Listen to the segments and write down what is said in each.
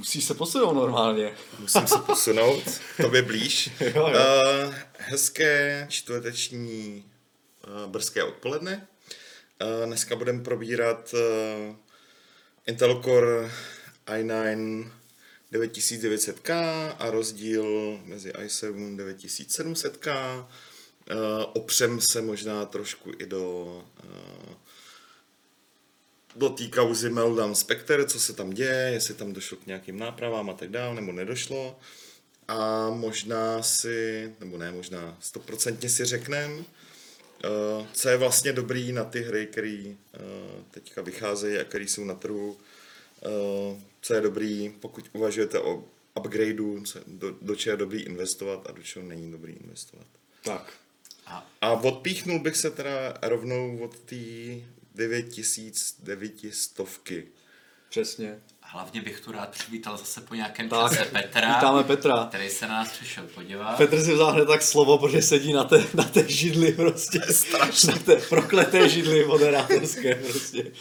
Musí se posunout normálně. Musím se posunout, tobě blíž. Jo, jo. Uh, hezké čtvrteční uh, brzké odpoledne. Uh, dneska budeme probírat uh, Intel Core i9 9900K a rozdíl mezi i7 9700K. Uh, opřem se možná trošku i do uh, do té kauzy Meltdown Spectre, co se tam děje, jestli tam došlo k nějakým nápravám a tak dále, nebo nedošlo. A možná si, nebo ne možná, stoprocentně si řekneme, uh, co je vlastně dobrý na ty hry, které uh, teďka vycházejí a které jsou na trhu. Uh, co je dobrý, pokud uvažujete o upgradeu, co, do, do čeho je dobrý investovat a do čeho není dobrý investovat. Tak. A odpíchnul bych se teda rovnou od té 9900 Přesně. Hlavně bych tu rád přivítal zase po nějakém Tak, čase Petra, vítáme Petra. který se na nás přišel podívat. Petr si vzal hned tak slovo, protože sedí na té, na té židli prostě. Strašně. Na té prokleté židli moderátorské prostě.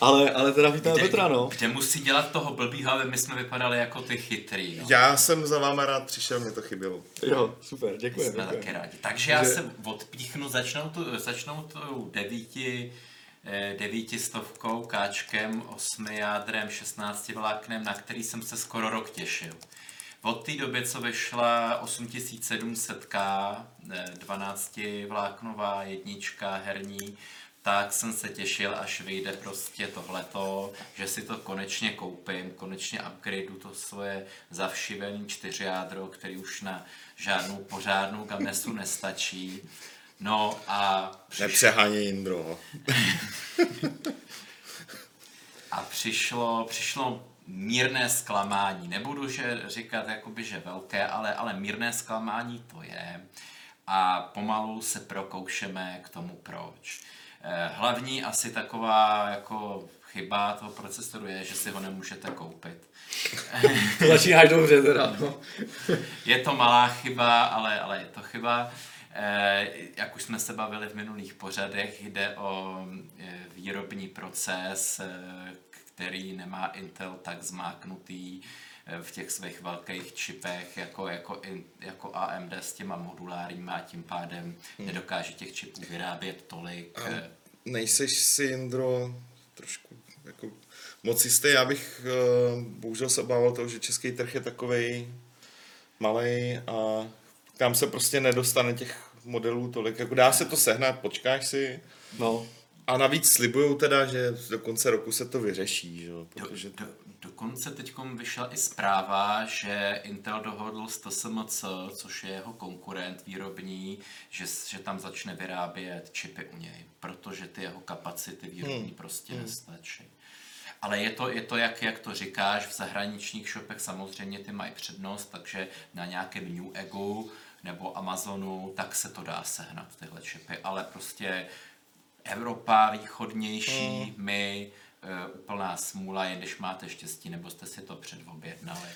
Ale, ale teda vítáme Petra, no. kde musí dělat toho blbýho, aby my jsme vypadali jako ty chytrý. No. Já jsem za váma rád přišel, mi to chybělo. Jo, super, děkuji. Jsme taky rádi. Takže já se odpíchnu, začnou tu, začnou tu devíti, devítistovkou, káčkem, osmi jádrem, 16 vláknem, na který jsem se skoro rok těšil. Od té doby, co vyšla 8700K, eh, 12 vláknová jednička herní, tak jsem se těšil, až vyjde prostě tohleto, že si to konečně koupím, konečně upgradeu to svoje zavšivený čtyřjádro, který už na žádnou pořádnou gamesu nestačí. No a, přiš, Jindro. a přišlo, přišlo mírné zklamání. Nebudu že říkat jakoby, že velké, ale, ale mírné zklamání to je. A pomalu se prokoušeme k tomu proč. Eh, Hlavní asi taková jako chyba toho procesoru je, že si ho nemůžete koupit. To začínáš dobře teda, no. Je to malá chyba, ale, ale je to chyba. Eh, Jak už jsme se bavili v minulých pořadech, jde o eh, výrobní proces, eh, který nemá Intel tak zmáknutý v těch svých velkých čipech jako, jako, jako AMD s těma modulárníma a tím pádem nedokáže těch čipů vyrábět tolik. eh, Nejseš si, Jindro, trošku jako moc jistý. Já bych uh, bohužel se obával toho, že český trh je takovej malý a tam se prostě nedostane těch modelů tolik. Jako dá se to sehnat, počkáš si. no. A navíc slibujou teda, že do konce roku se to vyřeší, že? jo, Do, protože do, dokonce teď vyšla i zpráva, že Intel dohodl s TSMC, což je jeho konkurent výrobní, že, že tam začne vyrábět čipy u něj, protože ty jeho kapacity výrobní hmm. prostě hmm. nestačí. Ale je to, je to jak, jak to říkáš, v zahraničních shopech samozřejmě ty mají přednost, takže na nějakém New Egu nebo Amazonu, tak se to dá sehnat, tyhle čipy, ale prostě Evropa východnější, hmm. my, uh, úplná smůla, jen když máte štěstí, nebo jste si to předobjednali.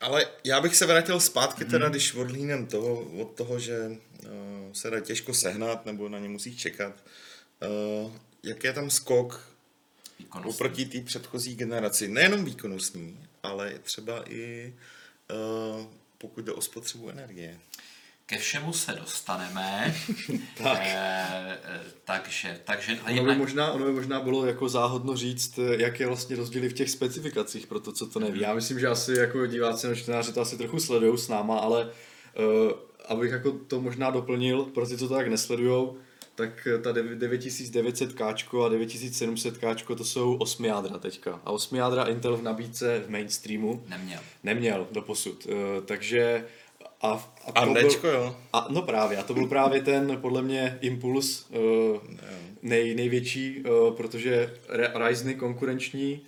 Ale já bych se vrátil zpátky teda, když odlínem toho, od toho, že uh, se dá těžko sehnat nebo na ně musíš čekat. Uh, jak je tam skok Výkonnostní. oproti té předchozí generaci? Nejenom výkonnostní, ale třeba i uh, pokud jde o spotřebu energie. Ke všemu se dostaneme. Tak. Eh, takže, takže Ono by, možná, ono by možná bylo jako záhodno říct, jak je vlastně rozdíly v těch specifikacích pro to, co to neví. Já myslím, že asi jako diváci nebo čtenáři to asi trochu sledují s náma, ale uh, abych jako to možná doplnil, pro ty, co to tak nesledujou, tak ta 9900K a 9700K to jsou 8 jádra teďka. A 8 jádra Intel v nabídce v mainstreamu neměl. neměl doposud. Uh, takže a, a, A to Dčko, jo. a, no právě, a to byl právě ten, podle mě, impuls uh, nej, největší, uh, protože Ryzeny konkurenční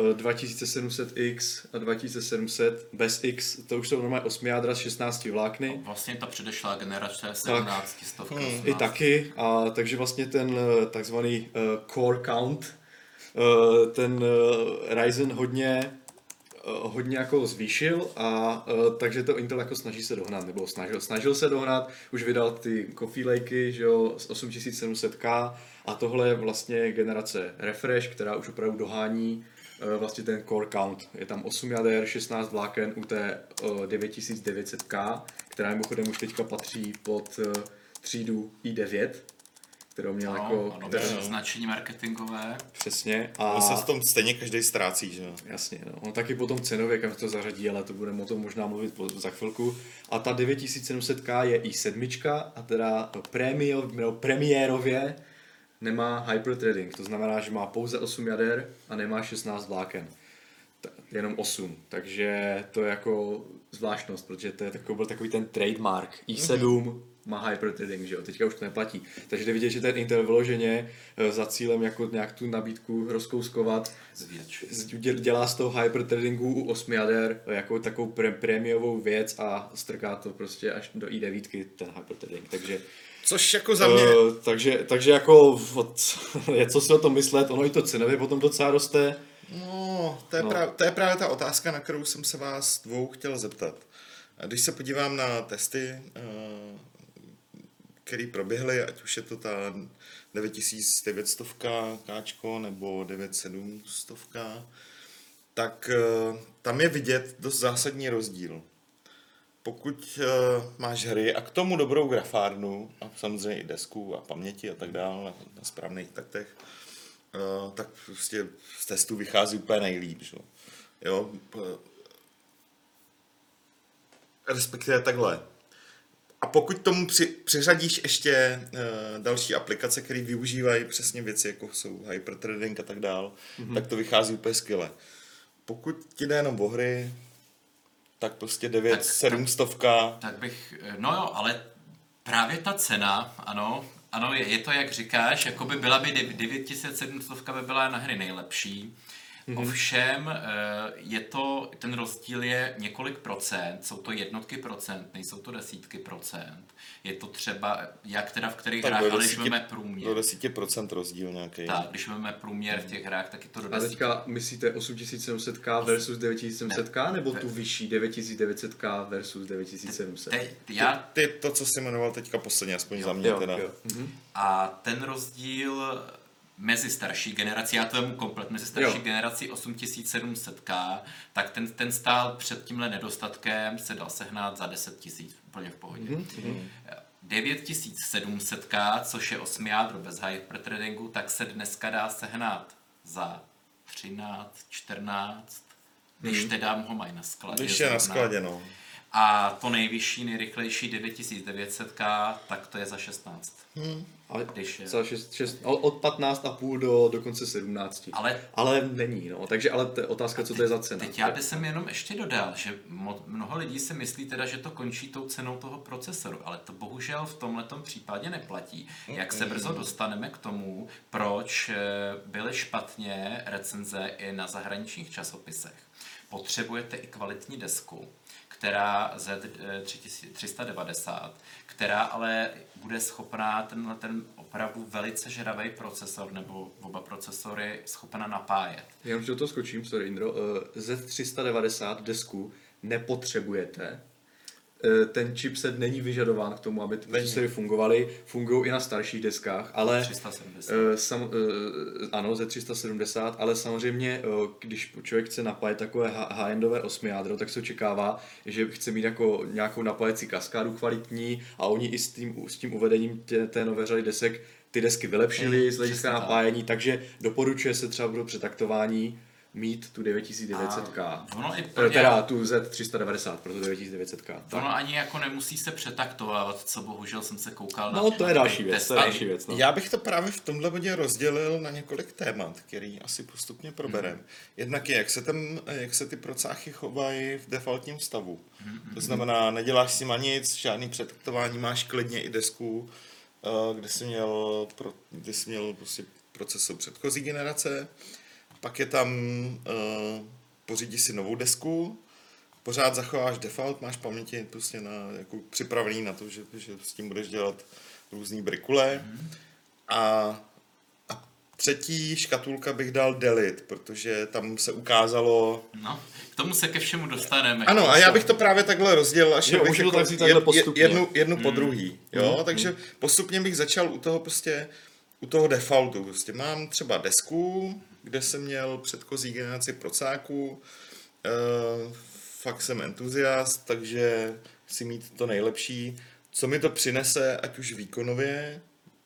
uh, 2700X a 2700 bez X, to už jsou normálně 8 jádra z 16 vlákny. Vlastně ta předešlá generace 17 stovka. I taky, a takže vlastně ten eh, takzvaný uh, core count, uh, ten uh, Ryzen hodně hodně jako zvýšil a uh, takže to Intel jako snaží se dohnat, nebo snažil, snažil se dohnat, už vydal ty Coffee Lakey, že jo, s 8700K a tohle je vlastně generace Refresh, která už opravdu dohání eh, vlastně ten core count. Je tam 8 jader, 16 vláken u té eh, 9900K, která mimochodem už teďka patří pod eh, třídu i9, kterou měl Ano, jako... ano, která- bez značení marketingové. Přesně. A A se v tom stejně každý ztrácí, že jo. Jasně, no. On taky potom cenově, kam to zařadí, ale to budeme o tom možná mluvit po- za chvilku. A ta 9700K je i7 a teda prémio, no, premiérově nemá hyperthreading, to znamená, že má pouze 8 jader a nemá 16 vláken. Ta- Jenom 8, takže to je jako zvláštnost, protože to je takový, byl takový ten trademark. i7 má hyperthreading, že jo, teďka už to neplatí. Takže jde vidět, že ten Intel vyloženě eh, za cílem jako nějak tu nabídku rozkouskovat Zvětšuje. z- dě- dělá z toho hyperthreadingu u 8 jader jako takovou pre- prémiovou věc a strká to prostě až do i9 ten hyperthreading, takže Což jako za mě... uh, takže, takže jako od, je co si o tom myslet, ono i to cenově potom docela roste, No, to je, No. Právě, to je právě ta otázka, na kterou jsem se vás dvou chtěl zeptat. Když se podívám na testy, eh, které proběhly, ať už je to ta 9900 káčko nebo 9700, tak eh, tam je vidět dost zásadní rozdíl. Pokud eh, máš hry a k tomu dobrou grafárnu a samozřejmě i desku a paměti a tak dále na, na správných taktech, eh, tak prostě z testů vychází úplně nejlíp. Že? jo. Respektive takhle. A pokud tomu při, přiřadíš ještě uh, další aplikace, které využívají přesně věci, jako jsou hyperthreading a tak dál, mm-hmm. tak to vychází úplně skvěle. Pokud ti jde jenom o hry, tak prostě 9, Tak- tak, 7 stovka, Tak bych, no jo, ale právě ta cena, ano, ano, je, je to jak říkáš, jako by byla by 9700 by byla na hry nejlepší. Mm-hmm. Ovšem, eh, je to, ten rozdíl je několik procent, jsou to jednotky procent, nejsou to desítky procent. Je to třeba, jak teda v kterých tak hrách, ale když 10, máme průměr. do 10% rozdíl nějaký. Tak, když máme průměr v těch hrách, tak je to do a desítky. teďka myslíte 8700K versus 9700K, nebo tu vyšší 9900K versus 9700? Teď, já Ty to, co jsi jmenoval teďka posledně, aspoň za mě Jo, teda. jo. Mhm. A ten rozdíl mezi starší generací, já to vemu komplet, mezi starší Jo. generací 8700K, tak ten, ten stál před tímhle nedostatkem, se dal sehnat za 10 tisíc úplně v pohodě. Mm-hmm. 9700K, což je 8 jádro bez hyperthreadingu, tak se dneska dá sehnat za 13, 14, když teda ho mají na skladě. Když je na skladě, no. A to nejvyšší, nejrychlejší 9900K, tak to je za 16. Ale Když je. za 6, 6, od 15,5 do dokonce 17. Ale ale není, no. Takže ale to je otázka, co to je za cena. Teď já bych sem jenom ještě dodal, že mo- mnoho lidí si myslí teda, že to končí tou cenou toho procesoru, ale to bohužel v tomhletom případě neplatí. Jak se brzo dostaneme k tomu, proč eh, byly špatně recenze i na zahraničních časopisech. Potřebujete i kvalitní desku, která Z390, která ale bude schopná tenhle ten opravdu velice žravý procesor nebo oba procesory schopna napájet. Jenom, že toho skočím, sorry Indro, eh, Z390 desku nepotřebujete. Eh, Ten chipset není vyžadován k tomu, aby ty procesory fungovaly. Fungují i na starších deskách, ale 370. eh, sam, eh, ano, ze 370, ale samozřejmě, když člověk chce napájet takové high-endové 8 jádro, tak se očekává, že chce mít jako nějakou napájecí kaskádu kvalitní a oni i s tím, s tím uvedením tě, té nové řady desek ty desky vylepšili z hlediska napájení, takže doporučuje se třeba pro přetaktování mít tu 9900K. A ono i Eh, pro ně- Teda tu Z390 pro tu 9900K. Ono ani jako nemusí se přetaktovávat, co bohužel jsem se koukal na No to je další věc, to je další věc. No. Já bych to právě v tomhle bodě rozdělil na několik témat, který asi postupně proberem. Mhm. Jednak je, jak se, ten, jak se ty procáchy chovají v defaultním stavu. Mhm, To znamená, neděláš s nima nic, žádný přetaktování, máš klidně i desku, eh, kde jsi měl, pro, kde jsi měl prostě procesor předchozí generace. Pak je tam, uh, pořídíš si novou desku, pořád zachováš default, máš paměti prostě na, jako připravený na to, že, že s tím budeš dělat různý brikule. A, a třetí škatulka bych dal delete, protože tam se ukázalo... No, k tomu se ke všemu dostaneme. Ano, a já bych to právě takhle rozdělil, až Jo, bych takhle postupně. jednu, jednu po druhý. Jo? Takže postupně bych začal u toho prostě u toho defaultu. Prostě mám třeba desku, kde jsem měl předchozí generaci procáků, uh, fakt jsem entuziast, takže chci mít to nejlepší. Co mi to přinese, ať už výkonově,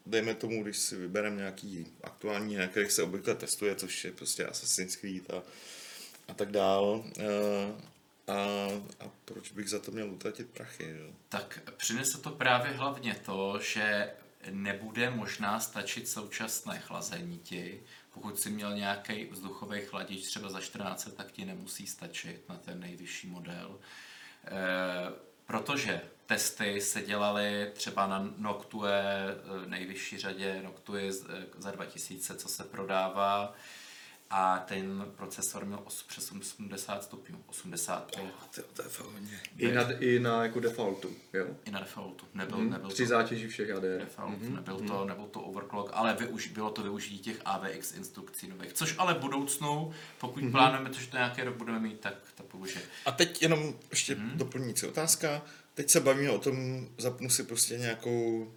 dejme tomu, když si vybereme nějaký aktuální, na kterých se obvykle testuje, což je prostě Assassin's Creed a, a tak dál. Uh, a, a proč bych za to měl utratit prachy? Jo? Tak přinese to právě hlavně to, že nebude možná stačit současné chlazení ti. Pokud si měl nějaký vzduchový chladič třeba za 14, tak ti nemusí stačit na ten nejvyšší model. E, protože testy se dělaly třeba na Noctue, eh, nejvyšší řadě Noctue eh, za 2000, co se prodává, a ten procesor měl přes 80 stupňů, 85. Oh, to, to je fakt hodně. I na, I na jako defaultu, jo? I na defaultu. Nebyl, hmm, nebyl při to zátěži všech ADR. Default, mm-hmm. nebyl, to, nebyl to overclock, ale využ, bylo to využití těch AVX instrukcí nových, což ale v budoucnu, pokud mm-hmm. plánujeme to, že to nějaký rok budeme mít, tak to použije. A teď jenom ještě mm-hmm. doplňující otázka. Teď se bavíme o tom, zapnu si prostě nějakou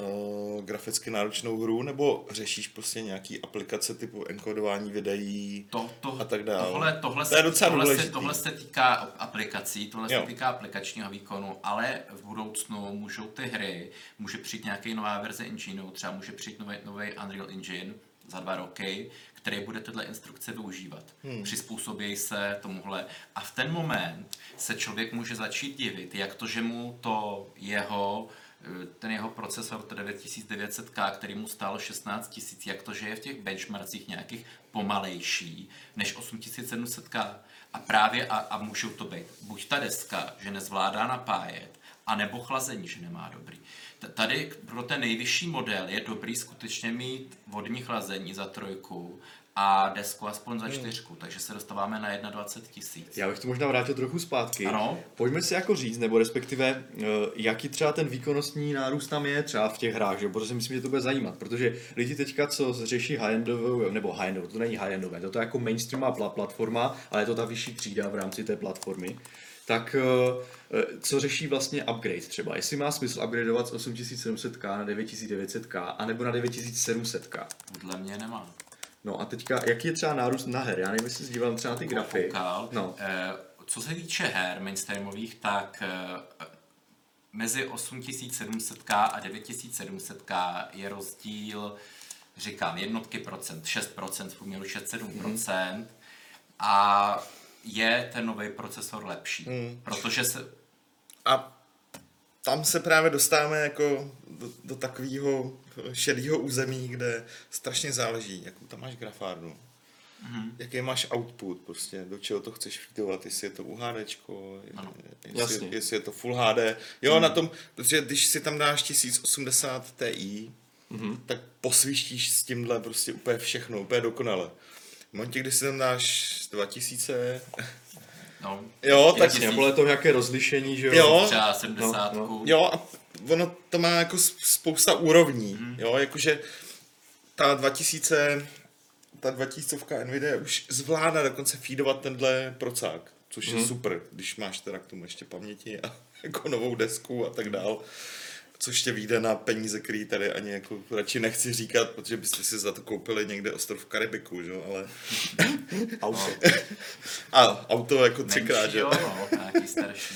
uh, graficky náročnou hru, nebo řešíš prostě nějaký aplikace typu enkodování videí to, to, a tak dále? Tohle, tohle, to je docela tohle, důležitý. se, tohle se týká aplikací, tohle jo. se týká aplikačního výkonu, ale v budoucnu můžou ty hry, může přijít nějaký nová verze engineu, třeba může přijít nový, nový Unreal Engine za dva roky, který bude tyhle instrukce využívat. Hmm. Přizpůsobí se tomuhle. A v ten moment se člověk může začít divit, jak to, že mu to jeho ten jeho procesor, to 9900K, který mu stál 16 000, jak to, že je v těch benchmarkcích nějakých pomalejší než 8700K. A právě, a, a můžou to být buď ta deska, že nezvládá napájet, anebo chlazení, že nemá dobrý. Tady pro ten nejvyšší model je dobrý skutečně mít vodní chlazení za trojku a desku aspoň za hmm. čtyřku, hmm. takže se dostáváme na 21 tisíc. Já bych to možná vrátil trochu zpátky. Ano. Pojďme si jako říct, nebo respektive, eh, jaký třeba ten výkonnostní nárůst tam je třeba v těch hrách, že? protože si myslím, že to bude zajímat, protože lidi teďka, co řeší high-endovou, nebo high-endovou, to není high-endové, to je jako mainstreamová platforma, ale je to ta vyšší třída v rámci té platformy, tak eh, eh, co řeší vlastně upgrade třeba? Jestli má smysl upgradeovat z 8700K na 9900K, anebo na 9700K? Podle mě nemá. No a teďka, jaký je třeba nárůst na her? Já nevím, jestli se dívám třeba na ty grafy. Koukal. No. Eh, co se týče her mainstreamových, tak eh, mezi 8700K a 9700K je rozdíl, říkám, jednotky procent, 6%, v průměru 6-7%. Mm. A je ten nový procesor lepší, mm. protože se... A tam se právě dostáváme jako do, do takového šedého území, kde strašně záleží, jakou tam máš grafárnu, mm-hmm. jaký máš output, prostě, do čeho to chceš feedovat, jestli je to UHD, jestli, jestli je to Full HD. Jo, mm. na tom, protože když si tam dáš 1080 Ti, mm-hmm. tak posvištíš s tímhle prostě úplně všechno, úplně dokonale. V momentě, kdy si tam dáš 2000, No, jo, tak jasně, podle toho, jaké rozlišení, že jo? jo třeba 70. No, no. Jo, a ono to má jako spousta úrovní, mm. jo, jakože ta 2000, ta 2000 Nvidia už zvládá dokonce feedovat tenhle procák, což mm. je mhm. super, když máš teda k tomu ještě paměti a jako novou desku a tak dál což tě vyjde na peníze, který tady ani jako radši nechci říkat, protože byste si za to koupili někde ostrov v Karibiku, že? ale... auto. a auto jako třikrát, že? Jo, no, nějaký starší.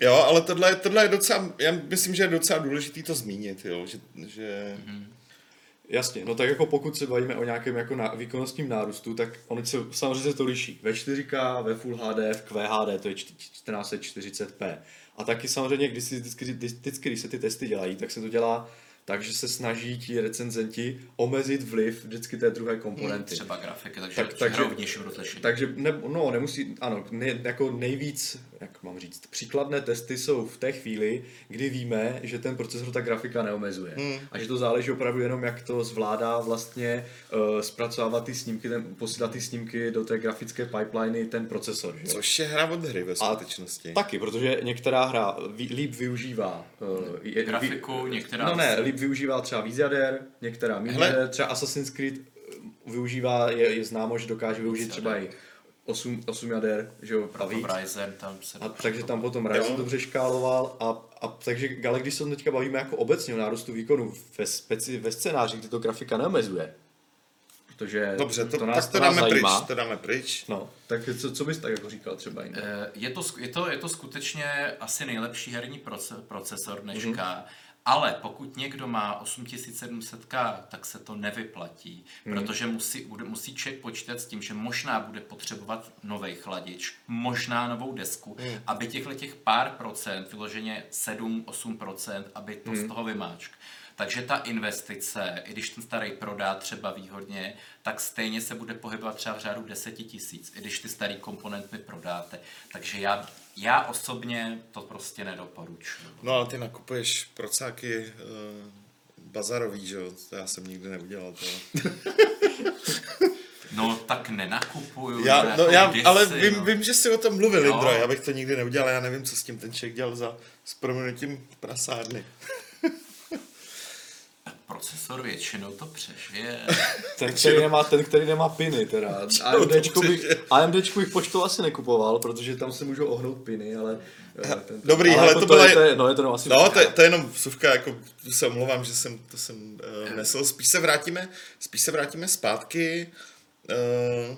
Jo, ale tohle, tohle je docela, já myslím, že je docela důležitý to zmínit, jo, že... že... Mm-hmm. Jasně, no tak jako pokud se bavíme o nějakém jako na, výkonnostním nárůstu, tak oni se samozřejmě se to liší. Ve 4K, ve Full HD, v QHD, to je 1440p. A taky samozřejmě, když, si, vždycky, vždycky, když se ty testy dělají, tak se to dělá takže se snaží ti recenzenti omezit vliv vždycky té druhé komponenty. Třeba grafiky, takže, tak, takže rozlišení. Takže ne, no, nemusí, ano, ne, jako nejvíc, jak mám říct, příkladné testy jsou v té chvíli, kdy víme, že ten procesor ta grafika neomezuje. Hmm. A že to záleží opravdu jenom, jak to zvládá vlastně uh, zpracovávat ty snímky, ten, posílat ty snímky do té grafické pipeliny ten procesor. Že? Což je hra od hry ve skutečnosti. A taky, protože některá hra líp využívá uh, je, grafiku, některá... No ne, líp využívá třeba víc jader, některá méně, třeba Assassin's Creed eh, využívá, je, je známo, že dokáže využít třeba i 8, 8 jader, že jo, a Proto víc. Ryzen tam se... A takže tam potom Ryzen Jo. dobře škáloval a, a takže, ale když se teďka bavíme jako obecně o nárůstu výkonu ve, speci, ve scénáři, kde to grafika neomezuje, protože Dobře, to, to nás, tak to nás dáme pryč, zajímá. to dáme pryč. No, tak co, co bys tak jako říkal třeba jinak? Eh, Je to, je, to, je to skutečně asi nejlepší herní proce- procesor dneška, Mhm. mm-hmm. Ale pokud někdo má 8700K, tak se to nevyplatí, Mhm. mm. protože musí, musí člověk počítat s tím, že možná bude potřebovat nový chladič, možná novou desku, Mhm. mm. aby těchto těch pár procent, vyloženě 7-8 procent, aby to Mhm. mm. z toho vymáčk. Takže ta investice, i když ten starý prodá třeba výhodně, tak stejně se bude pohybovat třeba v řádu 10 tisíc, i když ty starý komponenty prodáte. Takže já, já osobně to prostě nedoporučuji. No ale ty nakupuješ procáky uh, bazarový, že jo? To já jsem nikdy neudělal to. No tak nenakupuju. Já, jako no, já, kdysi, ale no. vím, vím, že jsi o tom mluvil, Jo. Indro, já bych to nikdy neudělal, já nevím, co s tím ten člověk dělal za s proměnutím prasárny. Procesor většinou to přežije. Ten, který nemá, ten, který nemá piny, teda. AMDčku bych. AMDčku bych poštou asi nekupoval, protože tam se můžou ohnout piny, ale... eh, Ten, Dobrý, ale hele, jako to byla- je, to je, no, je to no, asi No, to, je- to je jenom vsuvka, jako se omlouvám, že jsem to jsem uh, nesl. Spíš se vrátíme, spíš se vrátíme zpátky. Uh,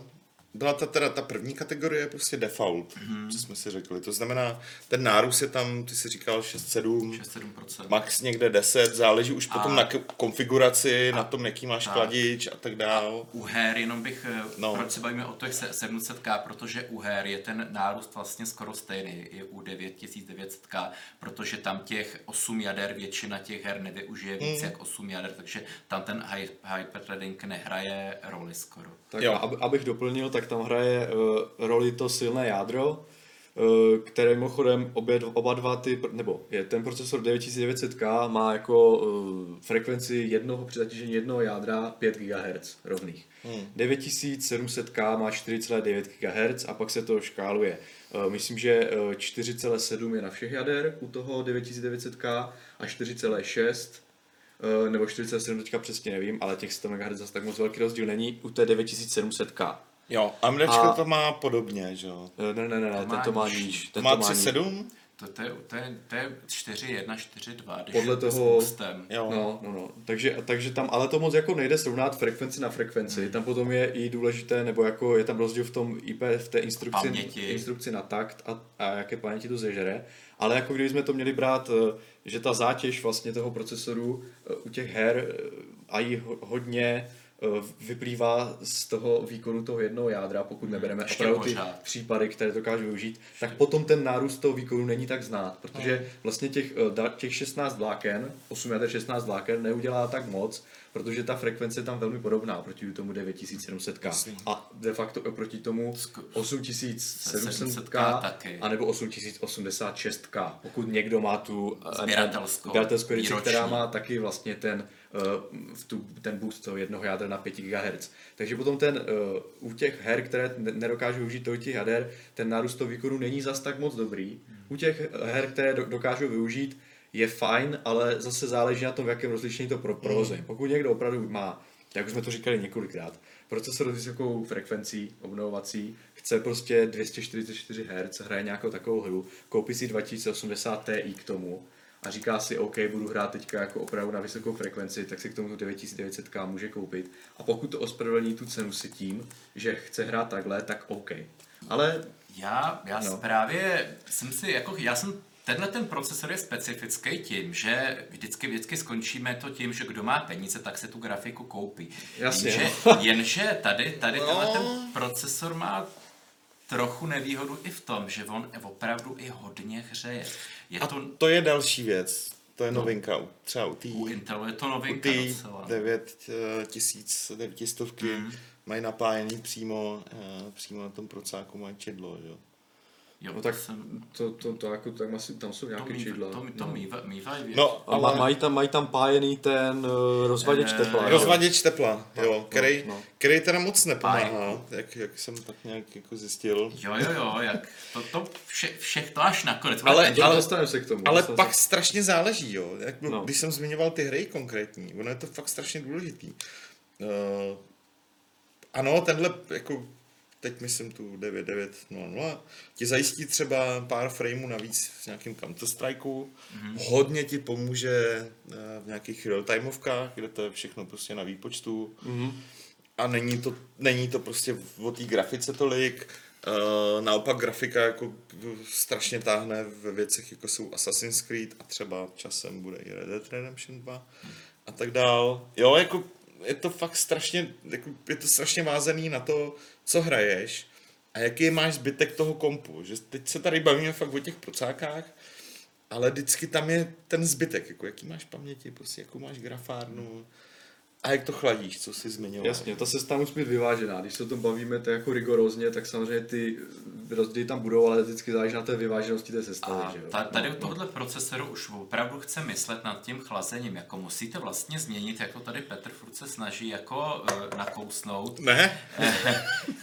byla ta teda ta první kategorie prostě default, mm-hmm. co jsme si řekli. To znamená, ten nárůst je tam, ty si říkal 6-7, 6-7%. max někde 10, záleží už potom A- na k- konfiguraci, na tom, jaký máš tak. kladič a tak dál. U her jenom bych, No. no. proč se bavíme o těch se- 700K, protože u her je ten nárůst vlastně skoro stejný, je u 9900K, protože tam těch 8 jader, většina těch her nevyužije víc Hmm. jak 8 jader, takže tam ten hy- hyperthreading nehraje roli skoro. Tak Jo. ab, abych doplnil, tak tam hraje uh, roli to silné jádro, uh, které mimochodem obě, oba dva ty, nebo je ten procesor 9900K má jako uh, frekvenci jednoho při zatížení jednoho jádra 5 GHz rovných. Hmm. 9700K má 4,9 GHz a pak se to škáluje. Uh, myslím, že uh, 4,7 je na všech jader u toho 9900K a 4,6 Eh, nebo 47 teďka přesně nevím, ale těch 100 MHz zase tak moc velký rozdíl není u té 9700K. Jo, AMDčko A- to má podobně, že jo. Eh, Ne, ne, ne, ne, To ten má to má nižší. níž. To Ten má níž. 3,7? To, to, je, to, je, to je 4, 1, 4, 2, když Podle toho-. Jo. No, no, no. Takže, takže tam, ale to moc jako nejde srovnat frekvenci na frekvenci. Hmm. Tam potom je i důležité, nebo jako je tam rozdíl v tom IP, v té instrukci, Paměti. instrukci na takt a, a jaké paměti to zežere. Ale jako kdybychom to měli brát, eh, že ta zátěž vlastně toho procesoru eh, u těch her eh, a ho- hodně vyplývá z toho výkonu toho jednoho jádra, pokud nebereme Hmm. ještě opravdu ty případy, které dokážu využít, tak potom ten nárůst toho výkonu není tak znát, protože Hmm. vlastně těch, eh, těch 16 vláken, 8 jader 16 vláken neudělá tak moc, protože ta frekvence je tam velmi podobná proti tomu 9700K. Jasně. A de facto oproti tomu Sk- 8700K taky. anebo 8086K, pokud někdo má tu eh, Sběratelskou, která má taky vlastně ten, tu, ten boost toho jednoho jádra na 5 GHz. Takže potom ten uh, u těch her, které ne- nedokážou využít tolik těch jader, ten nárůst toho výkonu není zas tak moc dobrý. U těch her, které do, dokážou využít, je fajn, ale zase záleží na tom, v jakém rozlišení to pro, provozuje. Pokud někdo opravdu má, jak už jsme to říkali několikrát, procesor s vysokou frekvencí obnovovací, chce prostě 244 Hz, hraje nějakou takovou hru, koupí si 2080 Ti k tomu a říká si, OK, budu hrát teďka jako opravdu na vysokou frekvenci, tak si k tomu tu 9900K může koupit. A pokud to ospravedlní tu cenu si tím, že chce hrát takhle, tak OK. Ale Já, já No. právě jsem si, jako, já jsem, tenhle ten procesor je specifický tím, že vždycky, vždycky skončíme to tím, že kdo má peníze, tak se tu grafiku koupí. Jasně, Jenže, jenže tady, tady No. tenhle ten procesor má trochu nevýhodu i v tom, že on opravdu i hodně hřeje. Je A to, to je další věc. To je novinka. u- Třeba u té u Intelu je to u novinka té docela. 9000, 900 Mm. mají napájený přímo, eh, přímo na tom procáku mají čidlo, jo. Jo, no tak jsem, to, to, to jako, tam, asi, tam jsou to, nějaké čidla. to, to no. mýva, mývají věc. No, ale mají, tam, mají tam pájený ten uh, rozvaděč Eh, tepla. jo? rozvaděč tepla, jo, no, který, no. který teda moc nepomáhá, jak, jak jsem tak nějak jako zjistil. Jo, jo, jo, jak to, to vše, všech to až nakonec. Ale- Ale, dostaneme se k tomu. Ale pak se- strašně záleží, jo. Jak, No. no. Když jsem zmiňoval ty hry konkrétní, ono je to fakt strašně důležitý. Uh, ano, tenhle jako teď myslím tu 9900, ti zajistí třeba pár frameů navíc v nějakém Counter Strikeu, mm-hmm. hodně ti pomůže eh, v nějakých real-timeovkách, kde to je všechno prostě na výpočtu mm-hmm. a není to, není to prostě o té grafice tolik, Uh, naopak grafika jako strašně táhne ve věcech, jako jsou Assassin's Creed a třeba časem bude i Red Dead Redemption 2 a tak dál. Jo, jako je to fakt strašně, jako, je to strašně vázaný na to, co hraješ a jaký máš zbytek toho kompu. Že teď se tady bavíme fakt o těch procákách, ale vždycky tam je ten zbytek, jako jaký máš paměti, prostě jakou máš grafárnu, a jak to chladíš, co jsi zmiňoval? Jasně, ta sestava musí být vyvážená. Když se o tom bavíme tak jako rigorózně, tak samozřejmě ty rozdíly tam budou, ale vždycky záleží na té vyváženosti té sestavy. A že jo? tady u no, tohohle procesoru už opravdu chce myslet nad tím chlazením. Jako musíte vlastně změnit, jako tady Petr furt se snaží jako uh, nakousnout. Ne?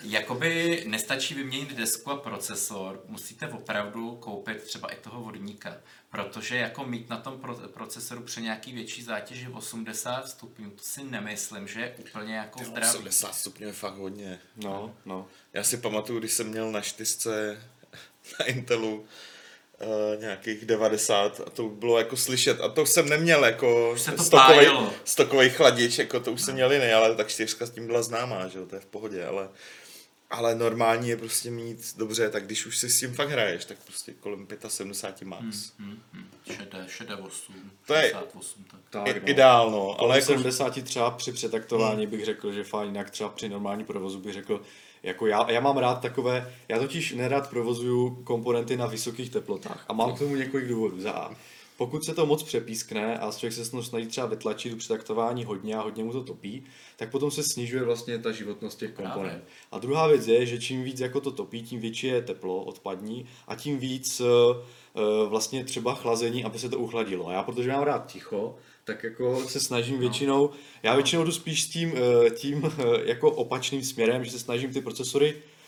Jakoby nestačí vyměnit desku a procesor, musíte opravdu koupit třeba i toho vodníka. Protože jako mít na tom procesoru při nějaký větší zátěži 80 stupňů, to si nemyslím, že je úplně jako zdravý. 80 stupňů je fakt hodně. No, no. Já si pamatuju, když jsem měl na čtyřce na Intelu Uh, nějakých 90 a to bylo jako slyšet a to jsem neměl jako stokový, stokový chladič, jako to už no. jsem měl jiný, ale tak čtyřka s tím byla známá, že jo, to je v pohodě, ale ale normální je prostě mít dobře, tak když už si s tím fakt hraješ, tak prostě kolem 75 max. Hmm, hmm, hmm. Šedé, šedé 8, to je 68, tak. tak no. ideál, no. Ale jako... 70 třeba při přetaktování hmm. bych řekl, že fajn, jinak třeba při normální provozu bych řekl, jako já, já mám rád takové, já totiž nerad provozuju komponenty na vysokých teplotách a mám k tomu několik důvodů. Za pokud se to moc přepískne a člověk se snaží třeba vytlačit do přetaktování hodně a hodně mu to topí, tak potom se snižuje vlastně ta životnost těch komponent. A druhá věc je, že čím víc jako to topí, tím větší je teplo odpadní a tím víc uh, vlastně třeba chlazení, aby se to uchladilo. A já, protože mám rád ticho, tak jako se snažím no. většinou, já většinou jdu spíš s tím, eh, tím jako opačným směrem, že se snažím ty procesory Eh,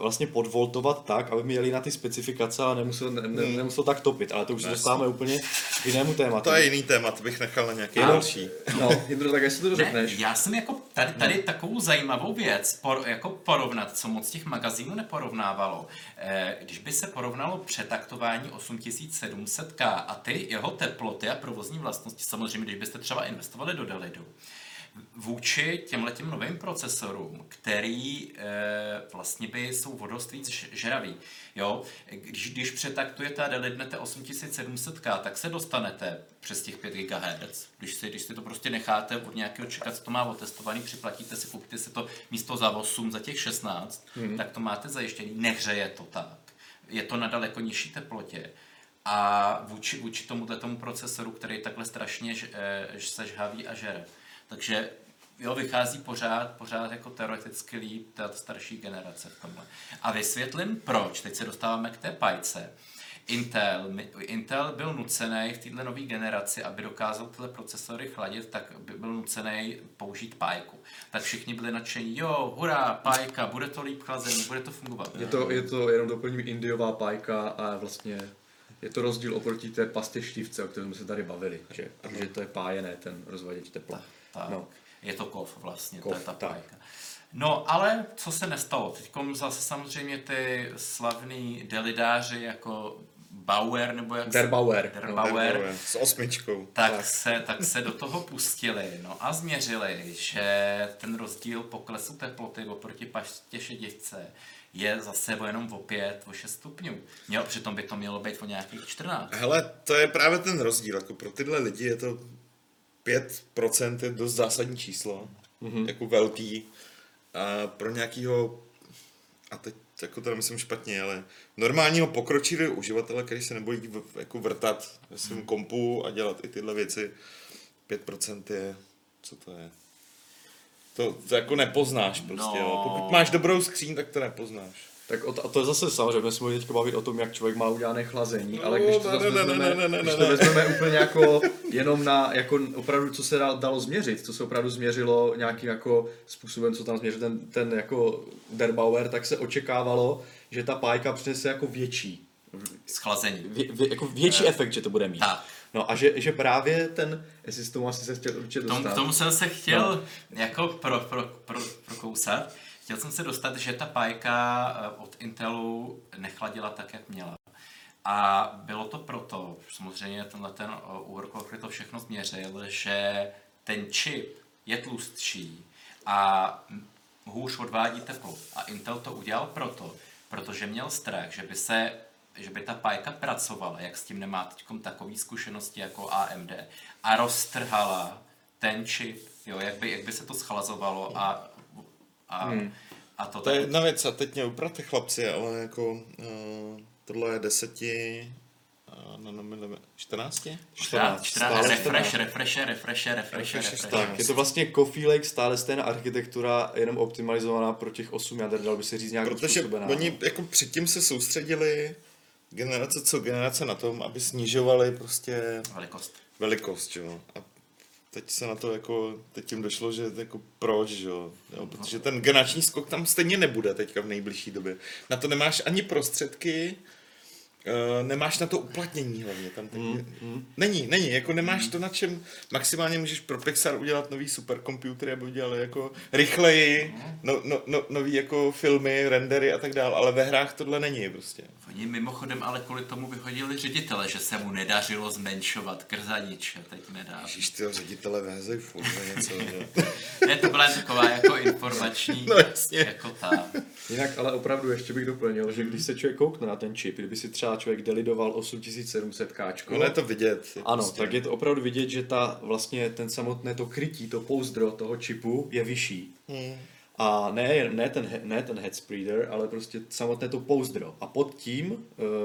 vlastně podvoltovat tak, aby měli na ty specifikace a nemusel, ne, hmm. nemusel tak topit, ale to už se dostáváme úplně k jinému tématu. To je jiný téma, to bych nechal na nějaký další. No, Jindro, tak jestli to řekneš. Ne, já jsem jako tady, tady hmm. takovou zajímavou věc por, jako porovnat, co moc těch magazínů neporovnávalo. Eh, když by se porovnalo přetaktování 8700K a ty jeho teploty a provozní vlastnosti, samozřejmě, když byste třeba investovali do Delidu, vůči těmhletím novým procesorům, který e, vlastně by jsou vodost víc žravý. Jo? Když, když přetaktujete a delidnete 8700K, tak se dostanete přes těch 5 GHz. Když si, když si to prostě necháte od nějakého čekat, co to má otestovaný, připlatíte si, koupíte si to místo za 8, za těch 16, hmm. tak to máte zajištěný. Nehřeje to tak. Je to na daleko nižší teplotě. A vůči, vůči tomuhle tomu procesoru, který takhle strašně e, se žhaví a žere, takže jo, vychází pořád, pořád jako teoreticky líp ta starší generace v tomhle. A vysvětlím proč. Teď se dostáváme k té pajce. Intel, Intel byl nucený v této nové generaci, aby dokázal tyhle procesory chladit, tak by byl nucený použít pájku. Tak všichni byli nadšení, jo, hurá, pájka, bude to líp chlazení, bude to fungovat. Je to, je to jenom doplním indiová pájka a vlastně je to rozdíl oproti té pastě štívce, o kterém jsme se tady bavili, že, že to je pájené, ten rozvaděč tepla. Tak. No. Je to kov vlastně, kov, je ta pájka. No, ale co se nestalo? Teď zase samozřejmě ty slavní delidáři jako Bauer, nebo jak Der Bauer. Der Bauer, no, s osmičkou. Tak, tak. Se, tak se do toho pustili no a změřili, že ten rozdíl poklesu teploty oproti paště šedivce je zase o jenom o 5, o 6 stupňů. Jo, přitom by to mělo být o nějakých 14. Hele, to je právě ten rozdíl. Jako pro tyhle lidi je to 5% je dost zásadní číslo, mm-hmm. jako velký. A pro nějakého, a teď jako to myslím špatně, ale normálního pokročilého uživatele, který se nebojí v, jako vrtat ve svém mm. kompu a dělat i tyhle věci, 5% je, co to je? To, to jako nepoznáš prostě, no. jo. Pokud máš dobrou skříň, tak to nepoznáš. Tak o to, a to je zase samozřejmě, jsme teďka bavit o tom, jak člověk má udělané chlazení, no, ale když to, ne, vezmeme, ne, ne, ne, když to vezmeme úplně jako jenom na, jako opravdu, co se dalo změřit, co se opravdu změřilo nějakým jako způsobem, co tam změřil ten, ten jako Derbauer, tak se očekávalo, že ta pájka přinese jako větší Schlazení. Vě, vě, jako větší uh, efekt, že to bude mít. Tak. No a že, že právě ten, jestli s tomu asi se chtěl určitě dostat. K tomu jsem se chtěl no. jako pro, pro, pro, prokousat, chtěl jsem se dostat, že ta pájka eh, od Intelu nechladila tak, jak měla. A bylo to proto, samozřejmě tenhle ten eh, overclocker to všechno změřil, že ten čip je tlustší a hůř odvádí teplo. A Intel to udělal proto, protože měl strach, že by se že by ta pájka pracovala, jak s tím nemá teď takový zkušenosti jako AMD, a roztrhala ten čip, jo, jak by, jak by se to schlazovalo a, a, hmm. a to, to je jedna věc a teď mě uprate chlapci, ale jako uh, tohle je deseti nanomilime, 14? 14, 14, refresh, refresh, refresh, refresh, refresh. Tak, je to vlastně Coffee Lake, stále stejná architektura, jenom optimalizovaná pro těch 8 jader, dal by se říct nějak Protože oni jako předtím se soustředili generace co generace na tom, aby snižovali prostě velikost. Velikost, jo. A teď se na to jako, teď tím došlo, že jako proč, jo. jo protože ten generační skok tam stejně nebude teďka v nejbližší době. Na to nemáš ani prostředky, Uh, nemáš na to uplatnění hlavně. Tam teď mm, mm. Není, není, jako nemáš mm. to na čem, maximálně můžeš pro Pixar udělat nový superkomputery, aby udělali jako rychleji, no, no, no, nový jako filmy, rendery a tak dále, ale ve hrách tohle není prostě. Oni mimochodem ale kvůli tomu vyhodili ředitele, že se mu nedařilo zmenšovat krzanič a teď nedá. Ježíš, tyho ředitele vehzej furt něco. ne, to byla taková jako informační, no, jasně. jako ta. Jinak ale opravdu ještě bych doplnil, že když se člověk koukne na ten čip, kdyby si třeba člověk delidoval 8700 káčko. No je to vidět. Je ano, prostě... tak je to opravdu vidět, že ta vlastně ten samotné to krytí, to pouzdro toho čipu je vyšší. Hmm. A ne, ne, ten, ne ten head spreader, ale prostě samotné to pouzdro. A pod tím uh,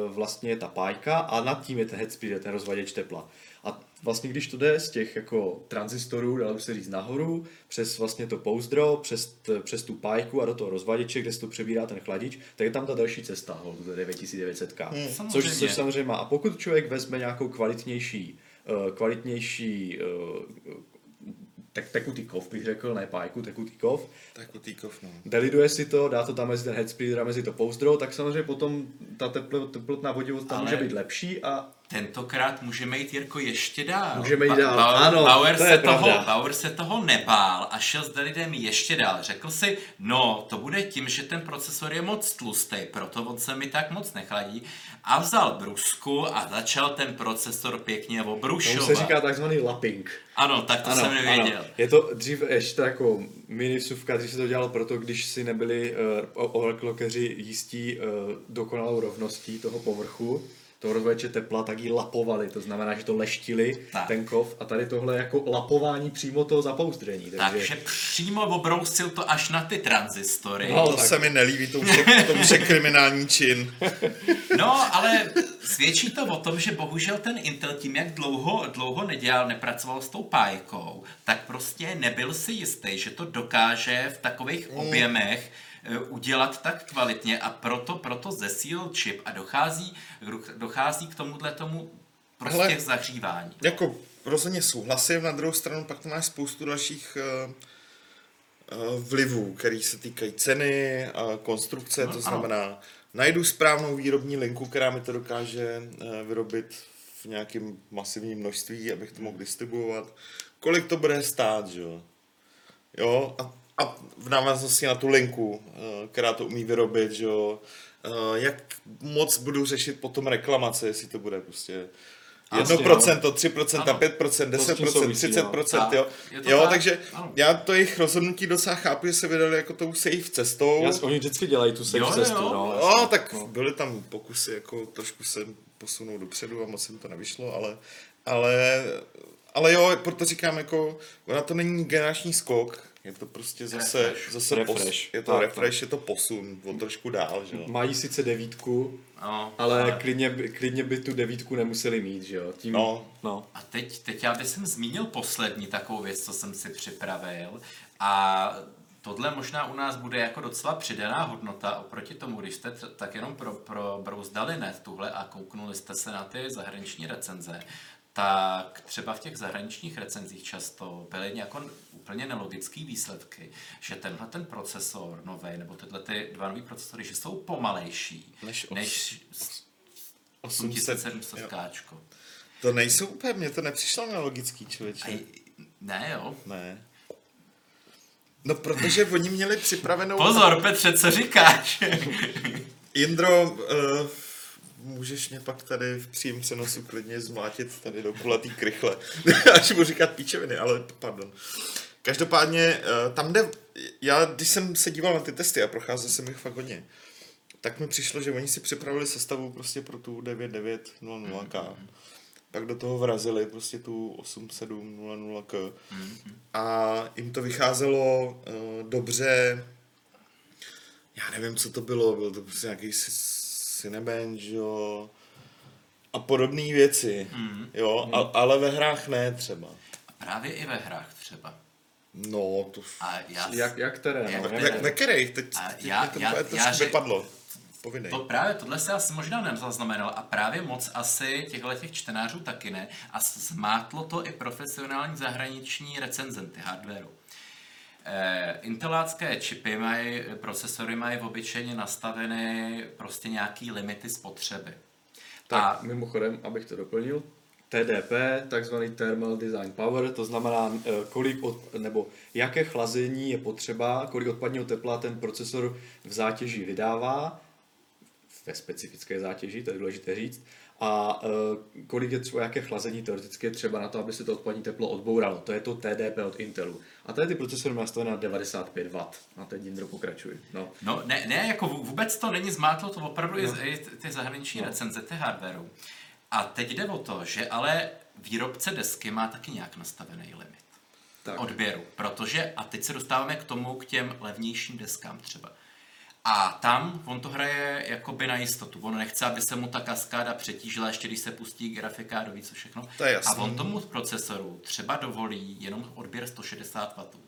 vlastně je ta pájka a nad tím je ten head spreader, ten rozvaděč tepla. Vlastně když to jde z těch jako tranzistorů, dalo by se říct nahoru, přes vlastně to pouzdro, přes, t, přes tu pájku a do toho rozvaděče, kde se to přebírá ten chladič, tak je tam ta další cesta, to 9900K. Hmm, což, což samozřejmě má. A pokud člověk vezme nějakou kvalitnější, uh, kvalitnější uh, tak tekutý kov bych řekl, ne pájku, tekutý kov. Tekutý kov, no. Deliduje si to, dá to tam mezi ten headspeeder a mezi to pouzdro, tak samozřejmě potom ta tepl, teplotná vodivost tam Ale může být lepší a tentokrát můžeme jít Jirko ještě dál. Můžeme jít dál, ba- ano, Bauer, to se toho, Bauer se toho nebál a šel s Delidem ještě dál. Řekl si, no, to bude tím, že ten procesor je moc tlustý, proto on se mi tak moc nechladí. A vzal brusku a začal ten procesor pěkně obrušovat. To se říká takzvaný lapping. Ano, tak to ano, jsem nevěděl. Ano. Je to dřív ještě jako mini vsuvka, dřív se to dělalo proto, když si nebyli uh, overclockeři jistí uh, dokonalou rovností toho povrchu, toho rozvaděče tepla, tak ji lapovali, to znamená, že to leštili tak. ten kov a tady tohle jako lapování přímo toho zapouzdření. Takže, takže přímo obrousil to až na ty transistory. No, to tak... se mi nelíbí, to už, je, to už je kriminální čin. No, ale svědčí to o tom, že bohužel ten Intel tím, jak dlouho, dlouho nedělal, nepracoval s tou pájkou, tak prostě nebyl si jistý, že to dokáže v takových mm. objemech udělat tak kvalitně a proto, proto zesílil čip a dochází, dochází k tomuhle tomu prostě Hele, zahřívání. Jako rozhodně souhlasím, na druhou stranu pak to máš spoustu dalších uh, uh, vlivů, který se týkají ceny a konstrukce, no, to znamená, ano. najdu správnou výrobní linku, která mi to dokáže uh, vyrobit v nějakém masivním množství, abych to mohl distribuovat, kolik to bude stát, že jo. Jo, a a v návaznosti na tu linku, eh, která to umí vyrobit, že jo, eh, jak moc budu řešit potom reklamace, jestli to bude prostě 1%, 3%, ano. 5%, 10%, 30%, jo. Jo, tak, takže ano. já to jejich rozhodnutí docela chápu, že se vydali jako tou safe cestou. Já, oni vždycky dělají tu safe jo, cestu, jo. no. No, tak no. byly tam pokusy jako trošku se posunout dopředu a moc jim to nevyšlo, ale, ale, ale jo, proto říkám jako, ona to není generační skok, je to prostě zase, refresh. zase refresh. Pos, je to tak, refresh, tak. je to posun o trošku dál, že jo. Mají sice devítku, no, ale, ale... Klidně, by, klidně by tu devítku nemuseli mít, že jo. Tím, no. no. A teď, teď já bych zmínil poslední takovou věc, co jsem si připravil a tohle možná u nás bude jako docela přidaná hodnota oproti tomu, když jste tak jenom pro, pro brouzdali net tuhle a kouknuli jste se na ty zahraniční recenze, tak třeba v těch zahraničních recenzích často byly jako úplně nelogické výsledky, že tenhle ten procesor nový, nebo tyhle ty dva nový procesory, že jsou pomalejší než, než 8700 káčko. To nejsou úplně, mně to nepřišlo nelogický člověče. ne, jo. Ne. No, protože oni měli připravenou... Pozor, Petře, co říkáš? Jindro, uh, můžeš mě pak tady v příjím přenosu klidně zmlátit tady do kulatý krychle. Až budu říkat píčeviny, ale pardon. Každopádně, uh, tam jde, já když jsem se díval na ty testy a procházel jsem jich fakt hodně, tak mi přišlo, že oni si připravili sestavu prostě pro tu 9900K. Pak do toho vrazili prostě tu 8700K. A jim to vycházelo uh, dobře, já nevím, co to bylo, byl to prostě nějaký Cinebench, jo, a podobné věci, Mhm. jo, a, ale ve hrách ne třeba. Právě i ve hrách třeba. No, to... A já, Jak, jak které, Jak no, které? Kterých? Teď, A teď já- to já- úplně já řek- vypadlo. Povidej. To právě tohle se asi možná nezaznamenal a právě moc asi těchto těch čtenářů taky ne a zmátlo to i profesionální zahraniční recenzenty hardwareu. Eh, intelácké čipy mají, procesory mají obyčejně nastaveny prostě nějaký limity spotřeby. Tak A- mimochodem, abych to doplnil, TDP, takzvaný Thermal Design Power, to znamená, eh, kolik od, nebo jaké chlazení je potřeba, kolik odpadního tepla ten procesor v zátěži vydává, ve specifické zátěži, to je důležité říct, a eh, kolik je třeba, jaké chlazení teoreticky je třeba na to, aby se to odpadní teplo odbouralo. To je to TDP od Intelu. A tady ty procesory nastavené na 95 W. A teď Jindro pokračuj. No. No ne, ne, jako vů- vůbec to není zmátlo, to opravdu no. i ty- ty zahraniční no. recenze, ty hardwareu. A teď jde o to, že ale výrobce desky má taky nějak nastavený limit Tak. odběru, protože, a teď se dostáváme k tomu, k těm levnějším deskám třeba. A tam on to hraje jakoby na jistotu. On nechce, aby se mu ta kaskáda přetížila, ještě když se pustí grafika a doví co všechno. To je jasný. A on tomu procesoru třeba dovolí jenom odběr 160 W.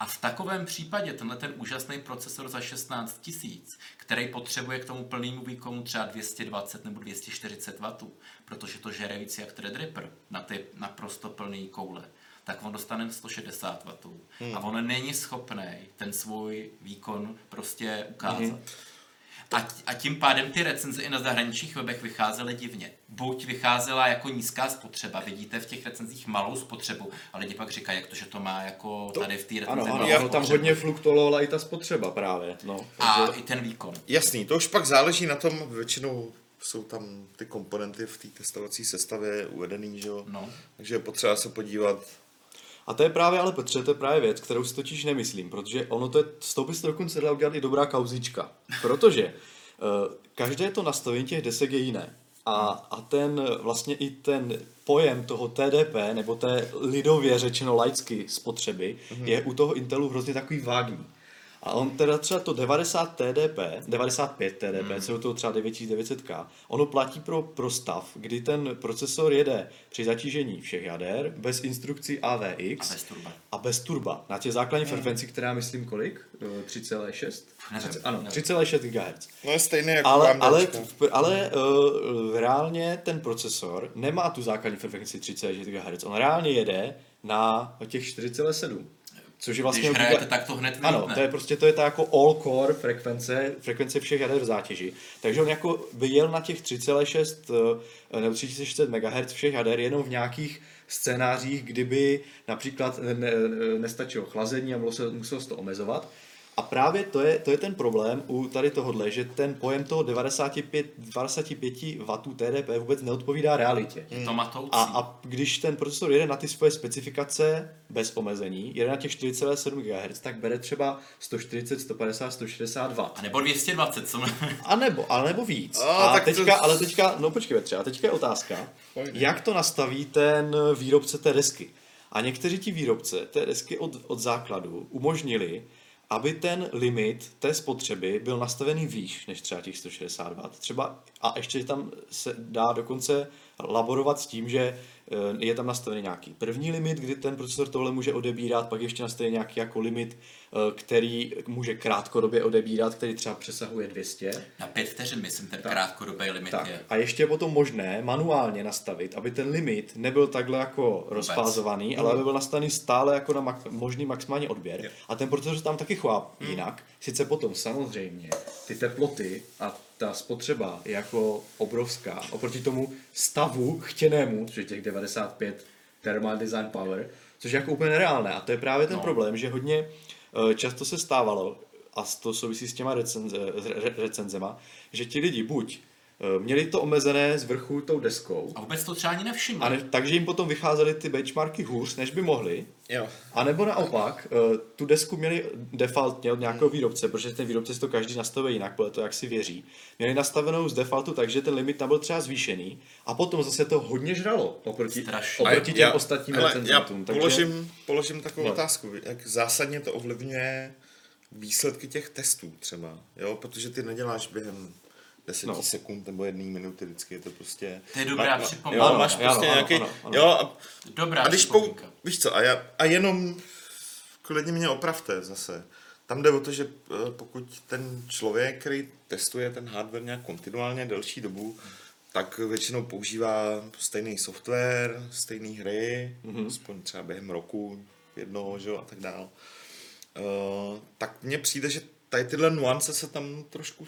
A v takovém případě tenhle ten úžasný procesor za 16 tisíc, který potřebuje k tomu plnému výkonu třeba 220 nebo 240 W, protože to žere víc jak Threadripper na ty naprosto plný koule, tak on dostane 160 W. A on není schopný ten svůj výkon prostě ukázat. A, a tím pádem ty recenze i na zahraničních webech vycházely divně. Buď vycházela jako nízká spotřeba, vidíte v těch recenzích malou spotřebu, ale lidi pak říkají, jak to, že to má jako tady v té recenzi Ano, ano, ano, tam hodně fluktuovala i ta spotřeba právě. No, A takže- i ten výkon. Jasný, to už pak záleží na tom, většinou jsou tam ty komponenty v té testovací sestavě uvedený, že jo? No. Takže je potřeba se podívat. A to je právě, ale Petře, to je právě věc, kterou si totiž nemyslím, protože ono to je, z toho by se dokonce dala udělat i dobrá kauzička. Protože uh, každé to nastavení těch desek je jiné. A, a ten vlastně i ten pojem toho TDP, nebo té lidově řečeno laicky spotřeby, mm-hmm. je u toho Intelu hrozně takový vágní. A on teda třeba to 90 TDP, 95 TDP, mm. co je to třeba 9900K, ono platí pro, pro stav, kdy ten procesor jede při zatížení všech jader, bez instrukcí AVX A bez turba. a bez turba. Na těch základní frekvenci, která myslím kolik? Eh, 3,6? Nevím, Ano, nevím. 3,6 GHz. No je stejný jako Ale, ale, v- ale uh, reálně ten procesor nemá tu základní frekvenci 3,6 GHz. On reálně jede na těch 4,7. Což je vlastně Když hrajete, tak to hned ano, vylítne. to je prostě to je ta jako all core frekvence, frekvence všech jader v zátěži. Takže on jako by jel na těch 3,6 eh, nebo 3600 MHz všech jader jenom v nějakých scénářích, kdyby například ne, ne, nestačilo chlazení a muselo se, muselo se to omezovat. A právě to je, to je ten problém u tady tohohle, že ten pojem toho 95, 25 W TDP vůbec neodpovídá realitě. Je to matoucí. A, a když ten procesor jede na ty svoje specifikace bez omezení, jede na těch 4,7 GHz, tak bere třeba 140, 150, 160 W. A nebo 220, co A nebo, ale nebo víc. A, A, tak to- teďka, ale teďka, no počkej Petře, a teďka je otázka, jak to nastaví ten výrobce té desky. A někteří ti výrobce té desky od, od základu umožnili, aby ten limit té spotřeby byl nastavený výš než třeba těch 160 W. Třeba, a ještě tam se dá dokonce laborovat s tím, že je tam nastavený nějaký první limit, kdy ten procesor tohle může odebírat, pak ještě nastavený nějaký jako limit, eh, který může krátkodobě odebírat, který třeba přesahuje 200. Na pět vteřin, myslím, ten krátkodobý limit Tak. je. A ještě je potom možné manuálně nastavit, aby ten limit nebyl takhle jako rozfázovaný, ale aby byl nastavený stále jako na mak- možný maximální odběr. A ten procesor tam taky chová jinak. Sice potom samozřejmě ty teploty a ta spotřeba je jako obrovská oproti tomu stavu chtěnému, což je těch 95 thermal design power, což je jako úplně nereálné. A to je právě ten No. problém, že hodně eh, často se stávalo, a to souvisí s těma recenze, re, recenzema, že ti lidi buď eh, měli to omezené z vrchu tou deskou, A vůbec to třeba ani nevšimli. a ne, takže jim potom vycházely ty benchmarky hůř, než by mohli, Jo. a nebo naopak, eh, tu desku měli defaultně od nějakého výrobce, protože ten výrobce si to každý nastaví jinak, podle toho, jak si věří. Měli nastavenou z defaultu tak, že ten limit tam byl třeba zvýšený a potom zase to hodně žralo oproti, Strašně. oproti těm ostatním hele, já recenzentům. Takže, položím, položím takovou No. otázku. Jak zásadně to ovlivňuje výsledky těch testů třeba, jo? Protože ty neděláš během 10 No. sekund nebo jedné minuty, vždycky je to prostě... To je dobrá připomínka. Jo, máš prostě ano, nějaký... ano, ano. Jo, a, Dobrá a když pou, víš co, a, já, a jenom klidně mě opravte zase. Tam jde o to, že eh, pokud ten člověk, který testuje ten hardware nějak kontinuálně delší dobu, tak většinou používá stejný software, stejné hry, mm-hmm. aspoň třeba během roku jednoho, že jo, a tak dál. Uh, tak mně přijde, že tady tyhle nuance se tam trošku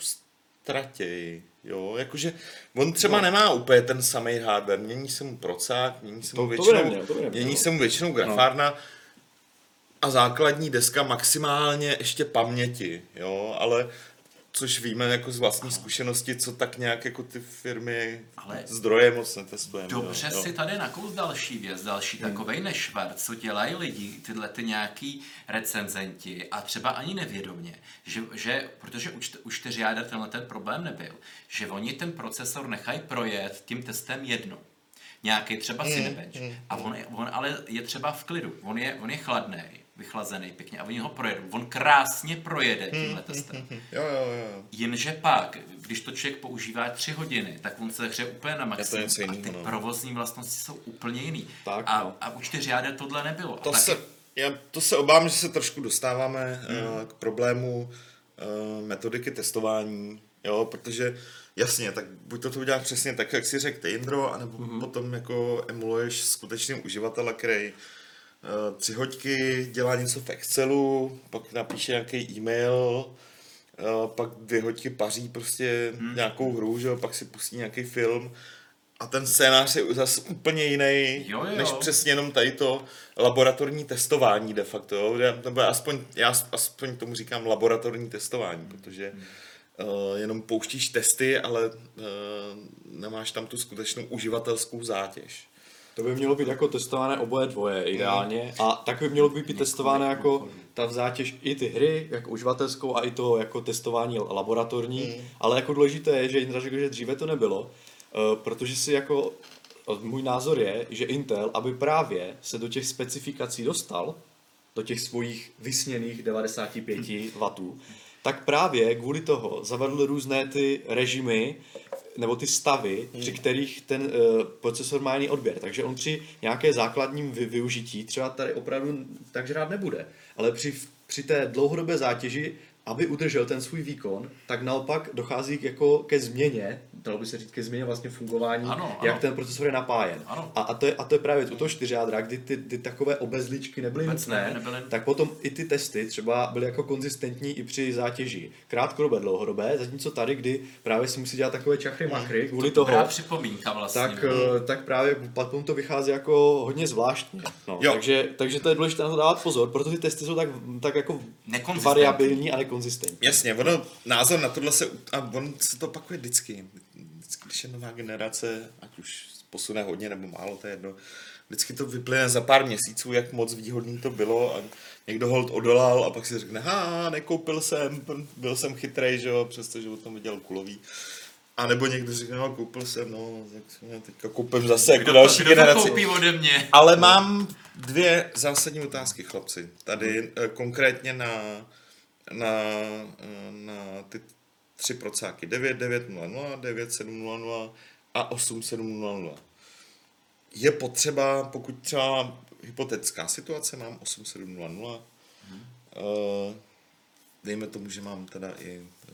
ztratějí. Jo, jakože on třeba No. no. nemá úplně ten samý hardware, mění se mu procák, mění se mu To- většinou, to mě, mění no. se mu většinou grafárna a základní deska maximálně ještě paměti, jo, ale což víme jako z vlastní zkušenosti, co tak nějak jako ty firmy Ale zdroje moc netestujeme. Dobře jo, si tady nakous další věc, další Hmm. takovej nešvar, co dělají lidi, tyhle ty nějaký recenzenti a třeba ani nevědomě, že, že protože u, čte, u čtyřiáder tenhle ten problém nebyl, že oni ten procesor nechají projet tím testem jednou. Nějaký třeba Hmm, Cinebench. A on, je- on ale je třeba v klidu. On je, on je chladný, vychlazený pěkně a oni ho projedou. On krásně projede tímhle testem. Jo, jo, jo. Jenže pak, když to člověk používá tři hodiny, tak on se hře úplně na maximum a ty no. provozní vlastnosti jsou úplně jiný. Tak, a, no. a u čtyřiáder tohle nebylo. To a taky, se, já, to se obávám, že se trošku dostáváme Hmm. mm. k problému uh, metodiky testování, jo, protože jasně, tak buď to, to uděláš přesně tak, jak si řekl ty, anebo Hmm. mm. potom jako emuluješ skutečný uživatele, který uh, tři hoďky dělá něco v Excelu, pak napíše nějaký e-mail, uh, pak dvě hoďky paří prostě Hmm. mm. nějakou hru, že jo, pak si pustí nějaký film a ten scénář je zase úplně jiný, Jo, jo. než přesně jenom tady to laboratorní testování de facto, jo? Já- nebo aspoň, já aspoň tomu říkám laboratorní testování, protože uh, jenom pouštíš testy, ale uh, nemáš tam tu skutečnou uživatelskou zátěž. To by mělo být jako testované oboje dvoje ideálně. A tak by mělo být testované jako ta zátěž i ty hry, jako uživatelskou a i to jako testování laboratorní, ale jako důležité je, že Indra řekl, že dříve to nebylo, eh, protože si jako eh, můj názor je, že Intel, aby právě se do těch specifikací dostal, do těch svých vysněných 95 W, tak právě kvůli toho zavedl různé ty režimy nebo ty stavy, při kterých ten uh, procesor má jiný odběr. Takže on při nějaké základním vy- využití třeba tady opravdu tak žrát nebude, ale při, při té dlouhodobé zátěži, aby udržel ten svůj výkon, tak naopak dochází k, jako ke změně, dalo by se říct ke změně vlastně fungování, Ano, jak ano. ten procesor je napájen. Ano. A, a, to je, a to je právě u toho čtyřjádra, kdy ty, ty takové obezličky nebyly Vůbec nutné, ne, nebyly. tak potom i ty testy třeba byly jako konzistentní i při zátěži. Krátkodobé, dlouhodobé, zatímco tady, kdy právě si musí dělat takové čachry machry kvůli toho, Dobrá připomínka vlastně. tak, eh, tak právě potom to vychází jako hodně zvláštně. No, Jo. takže, takže to je důležité na to dávat pozor, protože ty testy jsou tak, tak jako variabilní a nekonzistentní. Jasně, ono, názor na tohle se, a on se to opakuje vždycky. Když je nová generace, ať už posune hodně nebo málo, to je jedno, vždycky to vyplyne za pár měsíců, jak moc výhodný to bylo a někdo hold odolal a pak si řekne, ha, nekoupil jsem, byl jsem chytrej, že jo, přestože o tom viděl kulový. A nebo někdo řekne, no, koupil jsem, no, tak teďka koupím zase jako kdo, další kdo generaci. koupí ode mě? Ale mám dvě zásadní otázky, chlapci. Tady eh, konkrétně na, na, eh, na ty tři procáky. 9900, 9700 a 8700. Je potřeba, pokud třeba hypotetická situace, mám 8700, eh, dejme tomu, že mám teda i eh,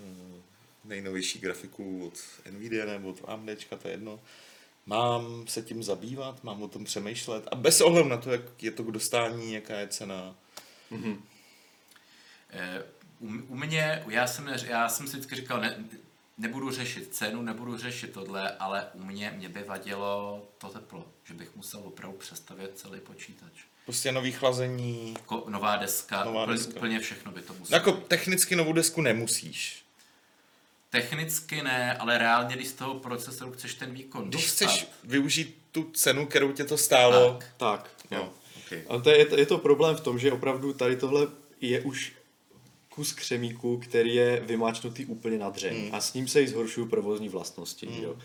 nejnovější grafiku od Nvidia nebo od AMD, to je jedno, mám se tím zabývat, mám o tom přemýšlet a bez ohledu na to, jak je to k dostání, jaká je cena. Eh, U, u mě, já jsem, neř- já jsem si vždycky říkal, ne, nebudu řešit cenu, nebudu řešit tohle, ale u mě, mě by vadilo to teplo, že bych musel opravdu přestavět celý počítač. Prostě nový chlazení. Ko, nová deska, Nová úplně, deska. úplně všechno by to muselo. Jako technicky novou desku nemusíš. Technicky ne, ale reálně, když z toho procesoru chceš ten výkon Když dostat, chceš využít tu cenu, kterou tě to stálo. Tak. Tak, Jo, okay. A to je, je to problém v tom, že opravdu tady tohle je už kus křemíku, který je vymáčnutý úplně na dřeň Hmm. a s ním se jí zhoršují provozní vlastnosti. Mm. Jo.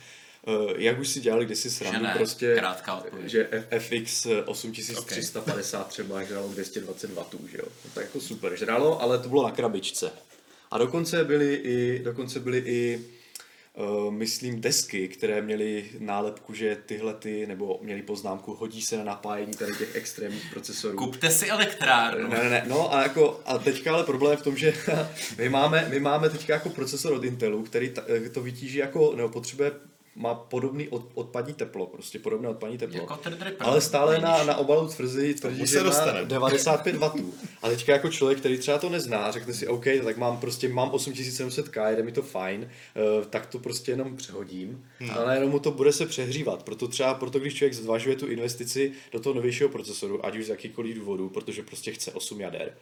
Uh, jak už si dělali kdysi srandu, ne, prostě, krátká odpověď. že FX 8350 třeba žralo 220 W, že jo. No, tak jako super žralo, ale to bylo na krabičce. A dokonce byly i, dokonce byly i Uh, myslím desky, které měly nálepku, že tyhle ty, nebo měly poznámku, hodí se na napájení tady těch extrémních procesorů. kupte si elektrárnu. Ne, ne, ne, no a, jako, a teďka ale problém v tom, že my máme, my máme teďka jako procesor od Intelu, který eh, to vytíží jako, nebo potřebuje, má podobný od, odpadní teplo, prostě podobné odpadní teplo. Jako ale stále na, na obalu tvrzí tvrdí, Tomu že se má dostaneme. 95 W. A teďka jako člověk, který třeba to nezná, řekne si, OK, tak mám prostě mám 8700K, jde mi to fajn, eh, tak to prostě jenom přehodím. Hmm. Ale najednou mu to bude se přehřívat. Proto třeba, proto když člověk zvažuje tu investici do toho novějšího procesoru, ať už z jakýkoliv důvodu, protože prostě chce 8 jader,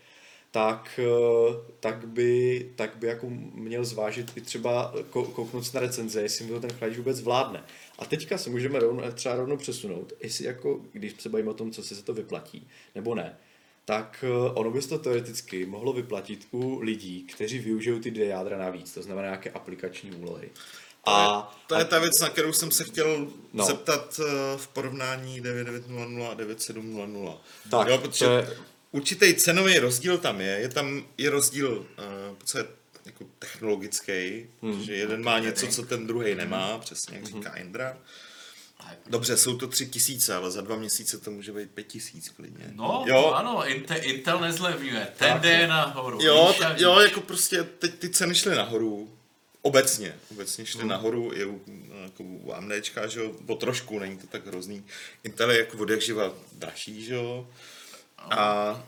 tak, eh, tak, by, tak by jako měl zvážit i třeba ko- kouknout se na recenze, jestli mu to ten chladič vůbec zvládne. A teďka se můžeme rovnou, třeba rovnou přesunout, jestli jako, když se bavíme o tom, co se to vyplatí, nebo ne, tak eh, ono by se to teoreticky mohlo vyplatit u lidí, kteří využijou ty dvě jádra navíc, to znamená nějaké aplikační úlohy. A, To je ta věc, na kterou jsem se chtěl No. no. zeptat eh, v porovnání 9900 a 9700. Tak, jo, protože to je- určitý cenový rozdíl tam je. Je tam je rozdíl uh, co je jako technologický, Hmm. že jeden má něco, co ten druhý nemá, přesně jak říká Indra. Dobře, jsou to tři tisíce, ale za dva měsíce to může být pět tisíc klidně. No, jo, ano, Intel, Intel nezlevňuje, ten jde nahoru. Jo, t- jo, jako prostě teď ty ceny šly nahoru. Obecně, obecně šly Hmm. nahoru i u, jako u AMDčka, že jo, po trošku, není to tak hrozný. Intel je jako od jak živa dražší, že jo. A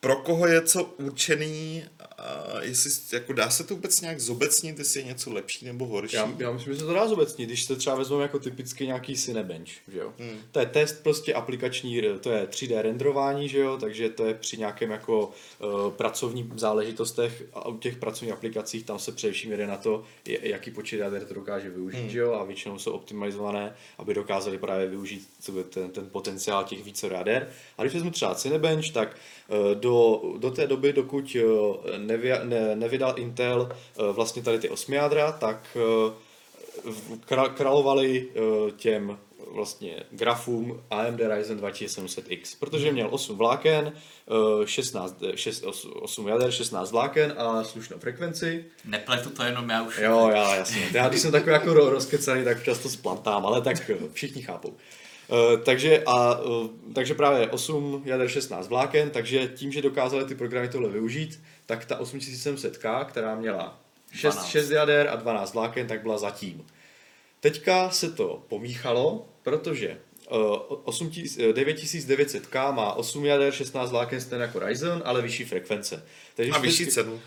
pro koho je co určený, a jestli, jako dá se to vůbec nějak zobecnit, jestli je něco lepší nebo horší? Já, já myslím, že se to dá zobecnit, když se třeba vezmeme jako typicky nějaký Cinebench, že jo. Hmm. To je test prostě aplikační, to je 3D renderování, že jo, takže to je při nějakém jako uh, pracovních záležitostech a u těch pracovních aplikacích tam se především jede na to, jaký počet jader to dokáže využít, hmm. že jo, a většinou jsou optimalizované, aby dokázali právě využít ten, ten potenciál těch více jader. A když vezmu třeba Cinebench, tak uh, do, do té doby, dokud uh, nevy, ne, nevydal Intel uh, vlastně tady ty osmi jádra, tak kra- královali uh, těm vlastně grafům AMD Ryzen 2700X, protože měl 8 vláken, uh, 16, 6, 8, 8 jader, 16 vláken a slušnou frekvenci. Nepletu to jenom já už. Jo, já, jasně. Já když jsem takový jako ro- rozkecaný, tak často splantám, ale tak eh, všichni chápou. Takže, a, takže právě 8 jader 16 vláken, takže tím, že dokázali ty programy tohle využít, tak ta 8700K, která měla 6, 12. 6 jader a 12 vláken, tak byla zatím. Teďka se to pomíchalo, protože uh, 8000 eh, 9900K má 8 jader, 16 vláken stejně jako Ryzen, ale vyšší frekvence. Takže A vyšší cenu.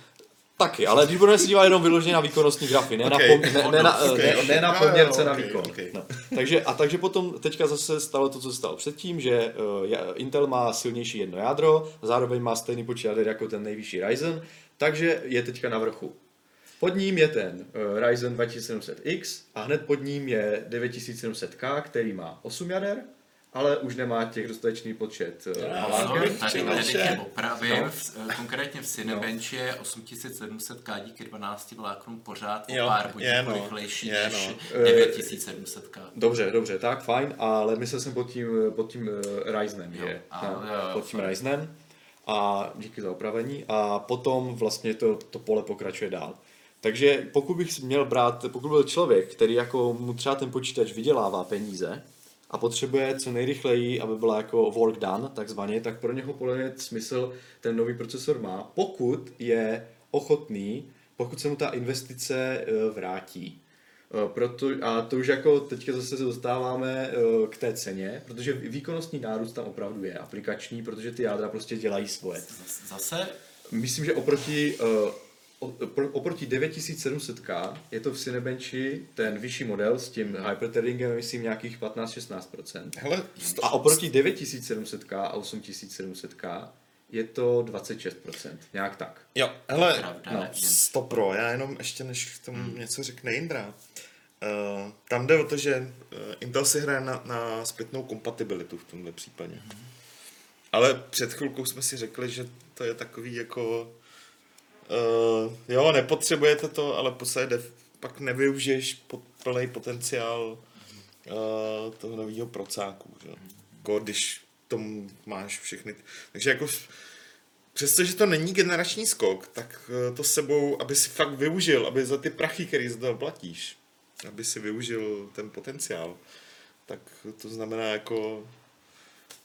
Taky, ale když budeme se dívat jenom vyloženě na výkonnostní grafy, ne, na, pom, ne, ne, na, ok, ne, ok. ne na Jo, jo, poměrce na ok, výkon. ok. No. Takže, a takže potom teďka zase stalo to, co se stalo předtím, že uh, Intel má silnější jedno jádro, zároveň má stejný počet jader jako ten nejvyšší Ryzen, takže je teďka na vrchu. Pod ním je ten uh, Ryzen 2700X a hned pod ním je 9700K, který má 8 jader, ale už nemá těch dostatečný počet jsem Sorry, bych tady, tady opravím, No. v, eh, konkrétně v Cinebench je 8700K díky 12 vláknům pořád o Jo, pár bodíků je no, rychlejší je než no. 9700K. Dobře, dobře, tak fajn, ale myslel jsem pod tím, pod tím Ryzenem, Jo, že? a- no, jo, pod tím. Ryzenem. A díky za opravení. A potom vlastně to, to pole pokračuje dál. Takže pokud bych měl brát, pokud byl člověk, který jako mu třeba ten počítač vydělává peníze a potřebuje co nejrychleji, aby byla jako work done, takzvaně, tak pro něho podle mě smysl ten nový procesor má, pokud je ochotný, pokud se mu ta investice eh, vrátí. Eh, Proto, a to už jako teďka zase se dostáváme eh, k té ceně, protože výkonnostní nárůst tam opravdu je aplikační, protože ty jádra prostě dělají svoje. Zase Myslím, že oproti oproti 9700K je to v Cinebenchi ten vyšší model s tím hyperthreadingem, myslím, nějakých 15-16%. Hele, A oproti 9700K a 8700K je to 26%, nějak tak. Jo, hele, Pravda, no, jen- 100 pro, já jenom ještě než k tomu hmm. něco řekne Indra. Uh, tam jde o to, že uh, Intel si hraje na, na zpětnou kompatibilitu v tomhle případě. Hmm. Ale před chvilkou jsme si řekli, že to je takový jako uh, jo, nepotřebujete to, ale podstatě pak nevyužiješ pod, plný potenciál uh, toho nového procáku, že? Jako když tomu máš všechny. Takže jako Přestože to není generační skok, tak eh, to s sebou, aby si fakt využil, aby za ty prachy, který za to platíš, aby si využil ten potenciál, tak to znamená jako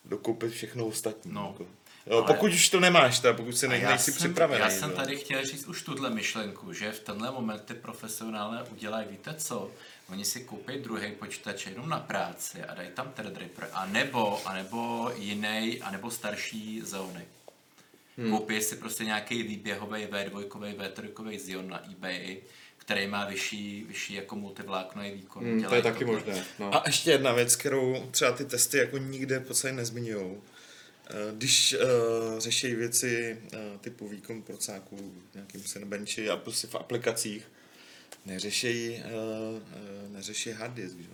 dokoupit všechno ostatní. No, jako. Jo, ale- pokud už to nemáš, teda, pokud si A ne, já nejsi jsem, připravený. Já jsem jo. tady chtěl říct už tuhle myšlenku, že v tenhle moment ty profesionálé udělají, víte co, oni si koupí druhý počítač jenom na práci a dají tam Threadripper, a nebo, a nebo jiný, a nebo starší Xeony. Hmm. Koupí si prostě nějaký výběhový V2, V3 Xeon na eBay, který má vyšší, vyšší jako multivláknový výkon. Hmm, to je taky tohle. možné. No. A ještě jedna věc, kterou třeba ty testy jako nikde v podstatě nezmiňují. Když uh, řeší věci uh, typu výkon procáků v nějakým Cinebenchi a prostě v aplikacích, neřeší, uh, uh, neřeší hard disk, že?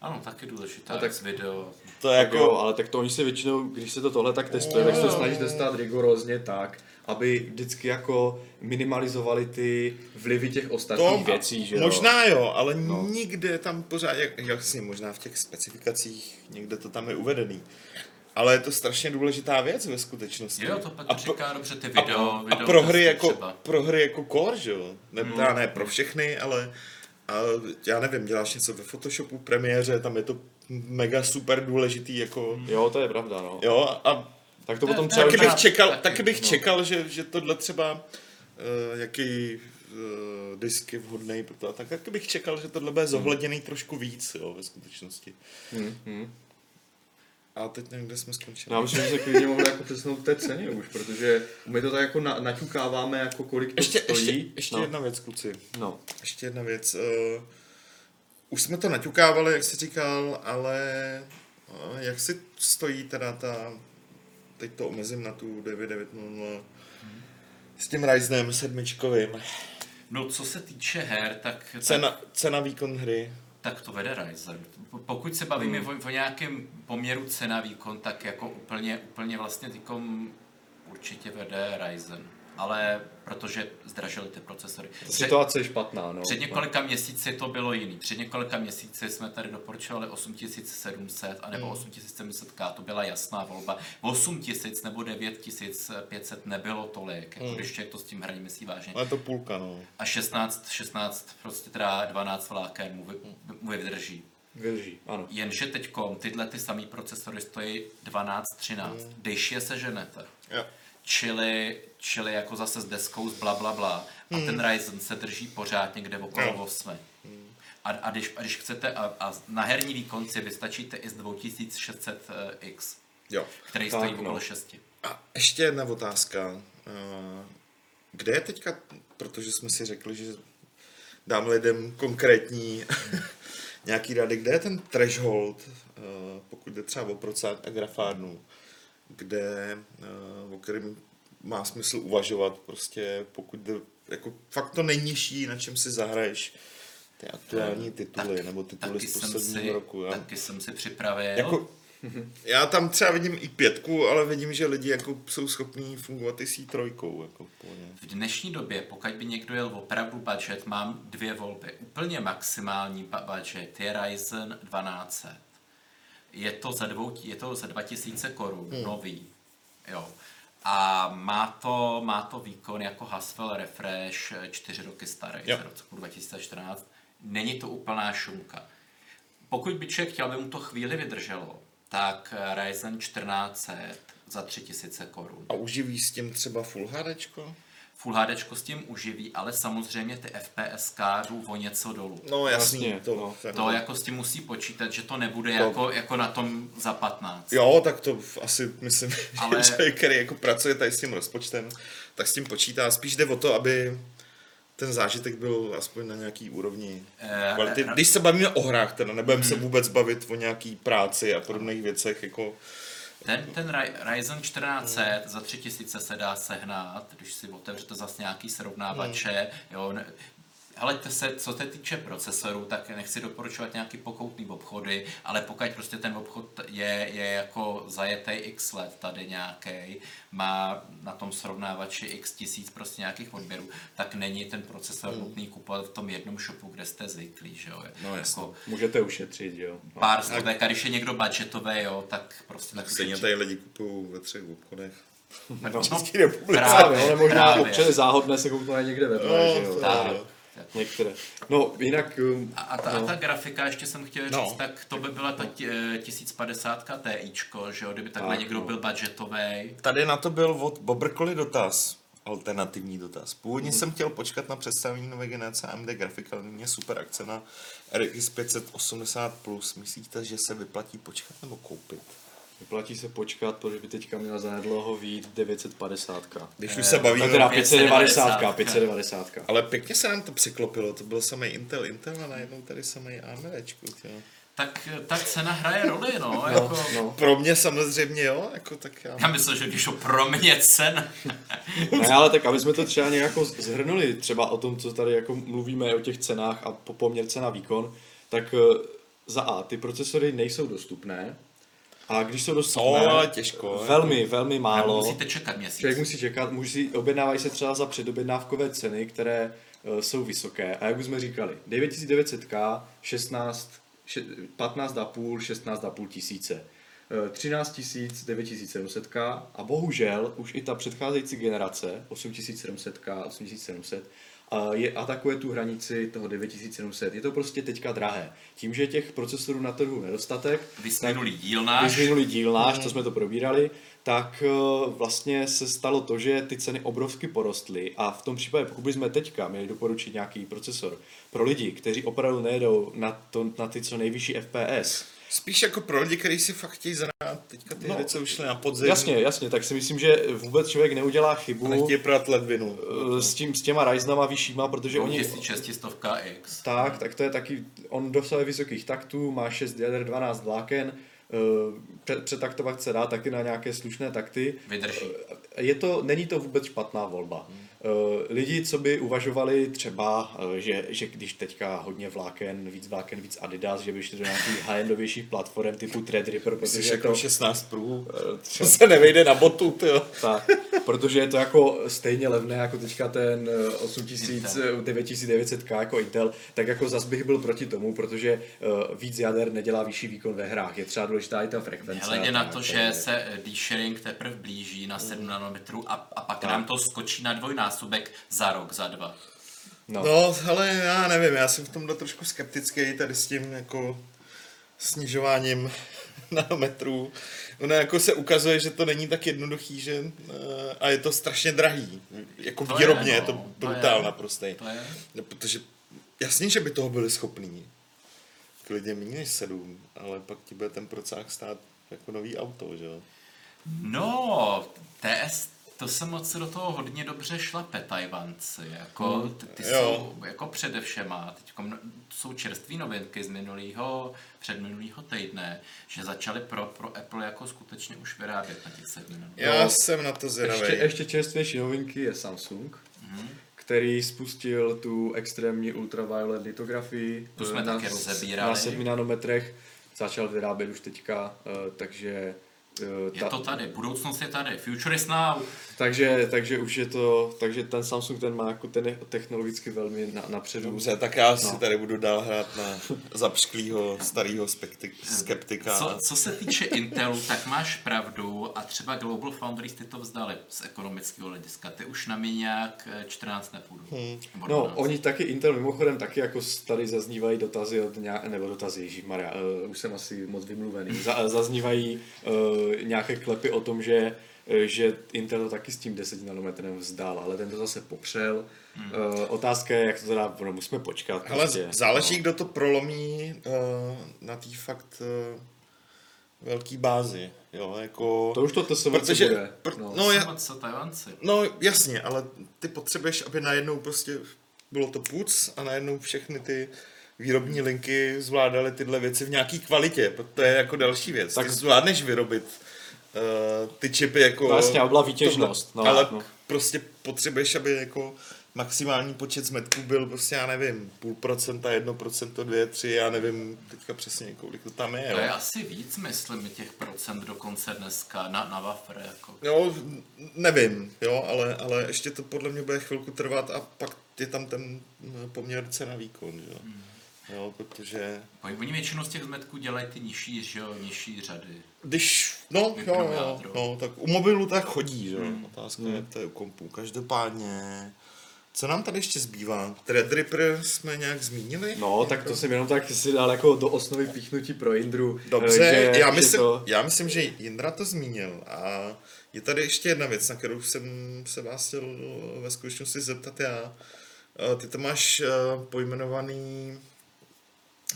Ano, taky důležitá A tak- video. To je jako... jo, ale tak to oni se většinou, když se to tohle tak testuje, tak se to snaží testovat rigorózně tak, aby vždycky jako minimalizovali ty vlivy těch ostatních věcí, že jo? Možná jo, ale No. no. nikde tam pořád, jak, jasně, možná v těch specifikacích někde to tam je uvedený. Ale je to strašně důležitá věc ve skutečnosti. Jo, to A pro- říká dobře, ty A, video, a video pro, hry testy jako, třeba. pro hry jako core, že jo? Ne, Hmm. mm. ne pro všechny, ale a já nevím, děláš něco ve Photoshopu, premiéře, tam je to mega super důležitý, jako, Hmm. Jo, to je pravda, no. jo, a Tak to je- potom to třeba... taky bych čekal, taky, taky bych no. čekal, že, že tohle třeba uh, jaký uh, disk je vhodný pro to, a tak taky bych čekal, že tohle bude zohledněný trošku víc, jo, ve skutečnosti. Hmm, hmm. A teď nevím, kde jsme skončili. No, Já myslím, že se klidně mohli jako přesnout k té ceně už, protože my to tak jako na, naťukáváme, jako kolik to ještě, stojí. ještě, ještě no. jedna věc, kluci. No. Ještě jedna věc. Uh, už jsme to naťukávali, jak jsi říkal, ale uh, jak si stojí teda ta, teď to omezím na tu 9900 s tím Ryzenem sedmičkovým. No, co se týče her, tak, tak, Cena, cena výkon hry. Tak to vede Ryzen. Po- Pokud se bavíme Hmm. o, o nějakém poměru cena výkon, tak jako úplně, úplně vlastně tykom určitě vede Ryzen. Ale protože zdražily ty procesory. Před, Situace je špatná, no. před několika měsíci to bylo jiný. Před několika měsíci jsme tady doporučovali 8700 a nebo 8700K, to byla jasná volba. 8000 nebo 9500 nebylo tolik, jako když člověk to s tím hraní myslí vážně. Ale to půlka, no. A 16, 16, prostě teda 12 vláken mu, vy, mu vydrží. Vydrží, ano. Jenže teď tyhle ty samý procesory stojí 12, 13, když je seženete. Jo. Čili, čili jako zase s deskou z bla bla bla. A ten Ryzen se drží pořád někde okolo Jo. 8. A, a, když, a když chcete, a, a na herní výkon si vystačíte i z 2600X, jo. který Tak, stojí no. okolo 6. A ještě jedna otázka. Eh, Kde je teďka, protože jsme si řekli, že dám lidem konkrétní nějaký rady, kde je ten threshold, eh, pokud jde třeba o procent a grafárnu, kde, eh, o kterém má smysl uvažovat, prostě pokud jde, jako fakt to nejnižší, na čem si zahraješ ty aktuální tituly, Tak- nebo tituly z posledního si, roku. Já. Taky jsem si připravil. Jako, já tam třeba vidím i pětku, ale vidím, že lidi jako jsou schopní fungovat i s trojkou. Jako v dnešní době, pokud by někdo jel opravdu budget, mám dvě volby. Úplně maximální budget je Ryzen 12. Je to za, dvou, je to za 2000 korun, hmm. nový. Jo. A má to, má to výkon jako Haswell Refresh, eh, čtyři roky starý, Jo. z roku 2014. Není to úplná šumka. Pokud by člověk chtěl, aby mu to chvíli vydrželo, tak eh, Ryzen 1400 za 3000 korun. A uživí s tím třeba Full HDčko? Full HD s tím uživí, ale samozřejmě ty FPS jdou o něco dolů. No jasný, Jasně, to, no. to, To jako s tím musí počítat, že to nebude jako, jako na tom za 15. Jo, tak to asi myslím, Ale... Že člověk, který jako pracuje tady s tím rozpočtem, tak s tím počítá. Spíš jde o to, aby ten zážitek byl aspoň na nějaký úrovni Eh, kvality. eh, Když se bavíme o hrách, teda nebudeme se vůbec bavit o nějaký práci a podobných věcech, jako Ten, ten Ry- Ryzen 1400 za 3000 se dá sehnat, když si otevřete zase nějaký srovnávače, jo, ne, ale to se, co se týče procesorů, tak nechci doporučovat nějaký pokoutný obchody, ale pokud prostě ten obchod je, je jako zajetý x let tady nějaký, má na tom srovnávači x tisíc prostě nějakých odběrů, tak není ten procesor nutný kupovat v tom jednom shopu, kde jste zvyklí, že jo. No, jasně. jako Můžete ušetřit, jo. No. pár stovek a když je někdo budgetový, jo, tak prostě tak stejně tady lidi kupují ve třech obchodech. No, České republice. Právě, ale možná právě. občas záhodné se kouknout někde ve No, že jo. tak. Některé. No, jinak... um, A, a, ta, no. a ta grafika, ještě jsem chtěl říct, No. tak to by byla ta tě- 1050 Tičko, že jo, kdyby takhle Tak, někdo no. byl budgetový. Tady na to byl od Bobrkoli dotaz, alternativní dotaz. Původně jsem chtěl počkat na představení nové generace AMD grafika, ale mě super akce na RX 580+. Plus. Myslíte, že se vyplatí počkat nebo koupit? Vyplatí se počkat, protože by teďka měla zanedlouho výjít 950. Když už se bavíme, Tak teda 590. 590, 590. ale pěkně se nám to přiklopilo, to byl samý Intel, Intel a najednou tady samý AMDčku. jo. Tak ta cena hraje roli, no. No, jako, no. Pro mě samozřejmě jo, jako tak já... Já myslím, že když pro mě cena. Ne, ale tak aby jsme to třeba nějak zhrnuli, třeba o tom, co tady jako mluvíme o těch cenách a po poměr cena výkon, tak eh, za A, ty procesory nejsou dostupné, a když jsou dostupné, No, ale těžko, velmi, velmi málo, Musíte čekat měsíc. člověk musí čekat, musí, objednávají se třeba za předobjednávkové ceny, které uh, jsou vysoké. A jak už jsme říkali, 9900K, 16, še- 15,5, 16,5 tisíce. Eh, 13 tisíc, 9700K a bohužel už i ta předcházející generace 8700K, 8700 a je, atakuje tu hranici toho 9700. Je to prostě teďka drahé. Tím, že je těch procesorů na trhu nedostatek, Vys tak- minulý díl náš. když minulý díl náš, to jsme to probírali, tak eh, vlastně se stalo to, že ty ceny obrovsky porostly a v tom případě, pokud bychom teďka měli doporučit nějaký procesor pro lidi, kteří opravdu nejedou na, to, na ty co nejvyšší FPS, Spíš jako pro lidi, kteří si fakt chtějí zahrát teďka ty No, hry, co ušly na podzim. jasně, jasně, tak si myslím, že vůbec člověk neudělá A chybu nechtějí prodat ledvinu. eh, s, tím, s těma Ryzenama vyššíma, protože oni... 1600 X. Tak, tak to je taky, on dosahuje vysokých taktů, má 6 jader, 12 vláken, eh, pře- přetaktovat se dá taky na nějaké slušné takty. Vydrží. Eh, Je to, není to vůbec špatná volba. Eh, Lidi, co by uvažovali třeba, eh, že, že když teďka hodně vláken, víc vláken, víc Adidas, že by šli do nějakých high-endovějších platform typu Threadripper, Myslíš protože je jako to, 16 pruhů? eh, To se nevejde na botu, tyjo. tak, protože je to jako stejně levné jako teďka ten eh, 8000, Intel. eh, 9900K jako Intel, tak jako zas bych byl proti tomu, protože eh, víc jader nedělá vyšší výkon ve hrách. Je třeba důležitá i ta frekvence. Hledě na tak, to, že se eh, D-sharing teprve blíží na 7 nanometrů a, a pak nám to skočí na dvojnásobek za rok, za dva. No. No, ale já nevím, já jsem v tomhle trošku skeptický tady s tím jako snižováním nanometrů. Ono jako se ukazuje, že to není tak jednoduchý, že eh, a je to strašně drahý. Jako To je, výrobně je, no, to brutál je. To je... No, protože jasně, že by toho byli schopní. Klidně méně než sedm, ale pak ti bude ten procák stát jako nový auto, že jo? No, TS, to se moc do toho hodně dobře šlape Tajvanci. Jako, ty, ty jo. jsou jako především, a teď jsou čerstvé novinky z minulého, předminulého týdne, že začali pro, pro Apple jako skutečně už vyrábět na těch sedmi Já No, jsem na to zvědavý. Ještě, ještě čerstvější novinky je Samsung, který spustil tu extrémní ultraviolet litografii. Tu jsme eh, taky rozebírali. Na 7 nanometrech. Začal vyrábět už teďka, eh, takže... eh, Je to tady, budoucnost je tady, future is now. Takže, takže už je to, takže ten Samsung ten má jako ten je technologicky velmi na, napředu. Dobře, tak já si No. tady budu dál hrát na zapšklýho starého skeptika. Co, co se týče Intelu, tak máš pravdu a třeba Global Foundries ty to vzdali z ekonomického hlediska. Ty už na mě nějak eh, 14 nepůjdu. Hmm. No, 12. oni taky Intel mimochodem taky jako tady zaznívají dotazy od nějak, nebo dotazy, Maria, uh, už jsem asi moc vymluvený, Za, zaznívají uh, nějaké klepy o tom, že eh, že Intel to taky s tím 10 nanometrem vzdal, ale ten to zase popřel. Hmm. Uh, otázka je, jak to teda, no, musíme počkat. Ale prostě. záleží, no. kdo to prolomí uh, na té fakt uh, velký bázi, jo, jako... To už to TSVC protože, bude. Pr- No. no, Tajvanci? no, jasně, ale ty potřebuješ, aby najednou prostě bylo to puc a najednou všechny ty výrobní linky zvládaly tyhle věci v nějaký kvalitě, to je jako další věc. Tak Tak- zvládneš vyrobit uh, ty čipy jako... No jasně, byla výtěžnost, tohle, no, ale no. prostě potřebuješ, aby jako maximální počet zmetků byl prostě, já nevím, půl procenta, jedno procento, dvě, tři, já nevím teďka přesně, kolik to tam je. To je asi víc, myslím, těch procent dokonce dneska na, na wafer. Jako. Jo, nevím, jo, ale, ale ještě to podle mě bude chvilku trvat a pak je tam ten poměr cena výkon, jo. Hmm. Jo, protože Oni oni většinou z těch zmetků dělají ty nižší, že jo, nižší řady. když, no, jo, jo, jádro. no, tak u mobilu tak chodí, že jo, Hmm. otázka je, to je u kompů. Každopádně, co nám tady ještě zbývá? Threadripper jsme nějak zmínili? No, tak to jsem jenom tak si dal jako do osnovy píchnutí pro Indru. Dobře, eh, já, že myslím, to... já myslím, že Jindra to zmínil a je tady ještě jedna věc, na kterou jsem se vás chtěl ve skutečnosti zeptat já. Eh, Ty to máš eh, pojmenovaný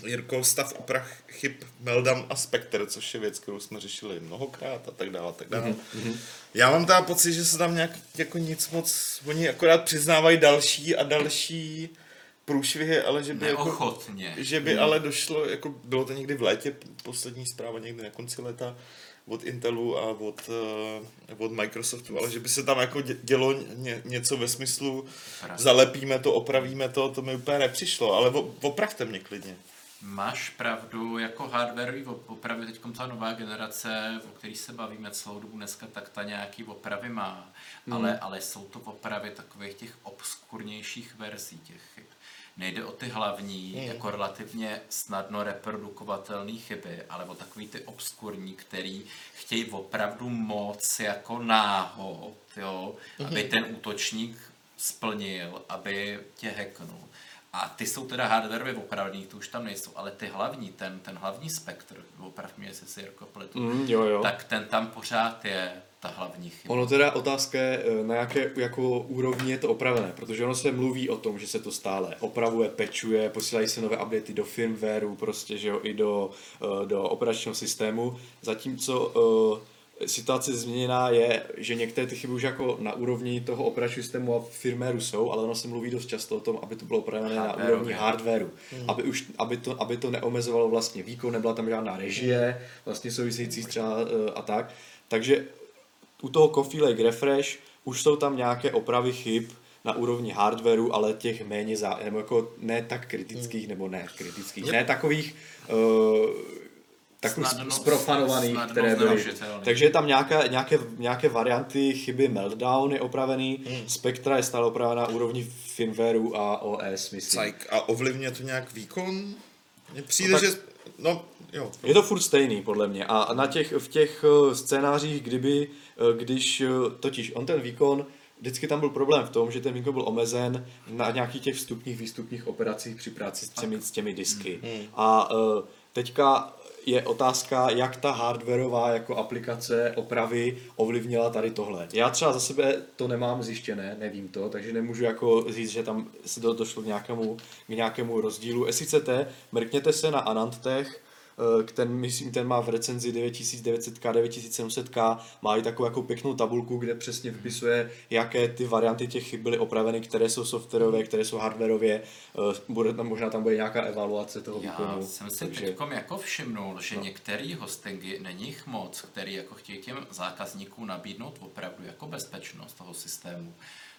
Jirko, stav oprach chyb Meldam a Spectre, což je věc, kterou jsme řešili mnohokrát a tak dále, a tak dále. Mm-hmm. Já mám teda pocit, že se tam nějak jako nic moc, oni akorát přiznávají další a další průšvihy, ale že by jako, že by ale došlo, jako bylo to někdy v létě, poslední zpráva někdy na konci léta od Intelu a od, uh, od Microsoftu, ale že by se tam jako dě- dělo ně, něco ve smyslu zalepíme to, opravíme to, to mi úplně nepřišlo, ale opravte mě klidně. Máš pravdu, jako hardwareový op- opravy, teď ta nová generace, o který se bavíme celou dobu dneska, tak ta nějaký opravy má, Hmm. ale, ale jsou to opravy takových těch obskurnějších verzí těch chyb. Nejde o ty hlavní, Hmm. jako relativně snadno reprodukovatelné chyby, ale o takový ty obskurní, který chtějí opravdu moc jako náhod, jo, Hmm. aby ten útočník splnil, aby tě hacknul. A ty jsou teda hardwareově opravný, to už tam nejsou, ale ty hlavní, ten, ten hlavní spektr, oprav mě, jestli si Jirko pletu, Mm, jo, jo. tak ten tam pořád je ta hlavní chyba. Ono teda otázka je, eh, na jaké jako úrovni je to opravené, protože ono se mluví o tom, že se to stále opravuje, pečuje, posílají se nové updaty do firmwareu, prostě, že jo, i do, eh, do operačního systému, zatímco eh, situace změněná je, že některé ty chyby už jako na úrovni toho operačního systému a firmwareu jsou, ale ono se mluví dost často o tom, aby to bylo opravené na úrovni hardwareu, aby, už, aby, to, aby to neomezovalo vlastně výkon, nebyla tam žádná režie, vlastně související třeba eh, a tak. Takže u toho Coffee Lake Refresh už jsou tam nějaké opravy chyb na úrovni hardwareu, ale těch méně zá, nebo jako ne tak kritických, nebo ne kritických, ne takových uh, takových Snadno- zprofanovaných, snadno které byly. Takže je tam nějaká, nějaké, nějaké varianty chyby Meltdown je opravený, Hmm. Spectra je stále opravená na úrovni firmwareu a OS, myslím. Cajk. A ovlivňuje to nějak výkon? Mně přijde, No tak- že... No, jo. Je to furt stejný, podle mě. A na těch, v těch eh, scénářích, kdyby, eh, když, eh, totiž on ten výkon, vždycky tam byl problém v tom, že ten výkon byl omezen na nějakých těch vstupních, výstupních operacích při práci s těmi, s těmi disky. A eh, teďka je otázka, jak ta hardwareová jako aplikace opravy ovlivnila tady tohle. Já třeba za sebe to nemám zjištěné, nevím to, takže nemůžu jako říct, že tam se do, došlo k nějakému, k nějakému rozdílu. Jestli chcete, mrkněte se na Anantech, ten, myslím, ten má v recenzi 9900K, 9700K, má i takovou jako pěknou tabulku, kde přesně vpisuje, jaké ty varianty těch chyb byly opraveny, které jsou softwarové, které jsou hardwareově, Eh, bude tam, možná tam bude nějaká evaluace toho Já výkonu. jsem si takže- teďkom jako všimnul, že no. některý hostingy, není jich moc, který jako chtějí těm zákazníkům nabídnout opravdu jako bezpečnost toho systému,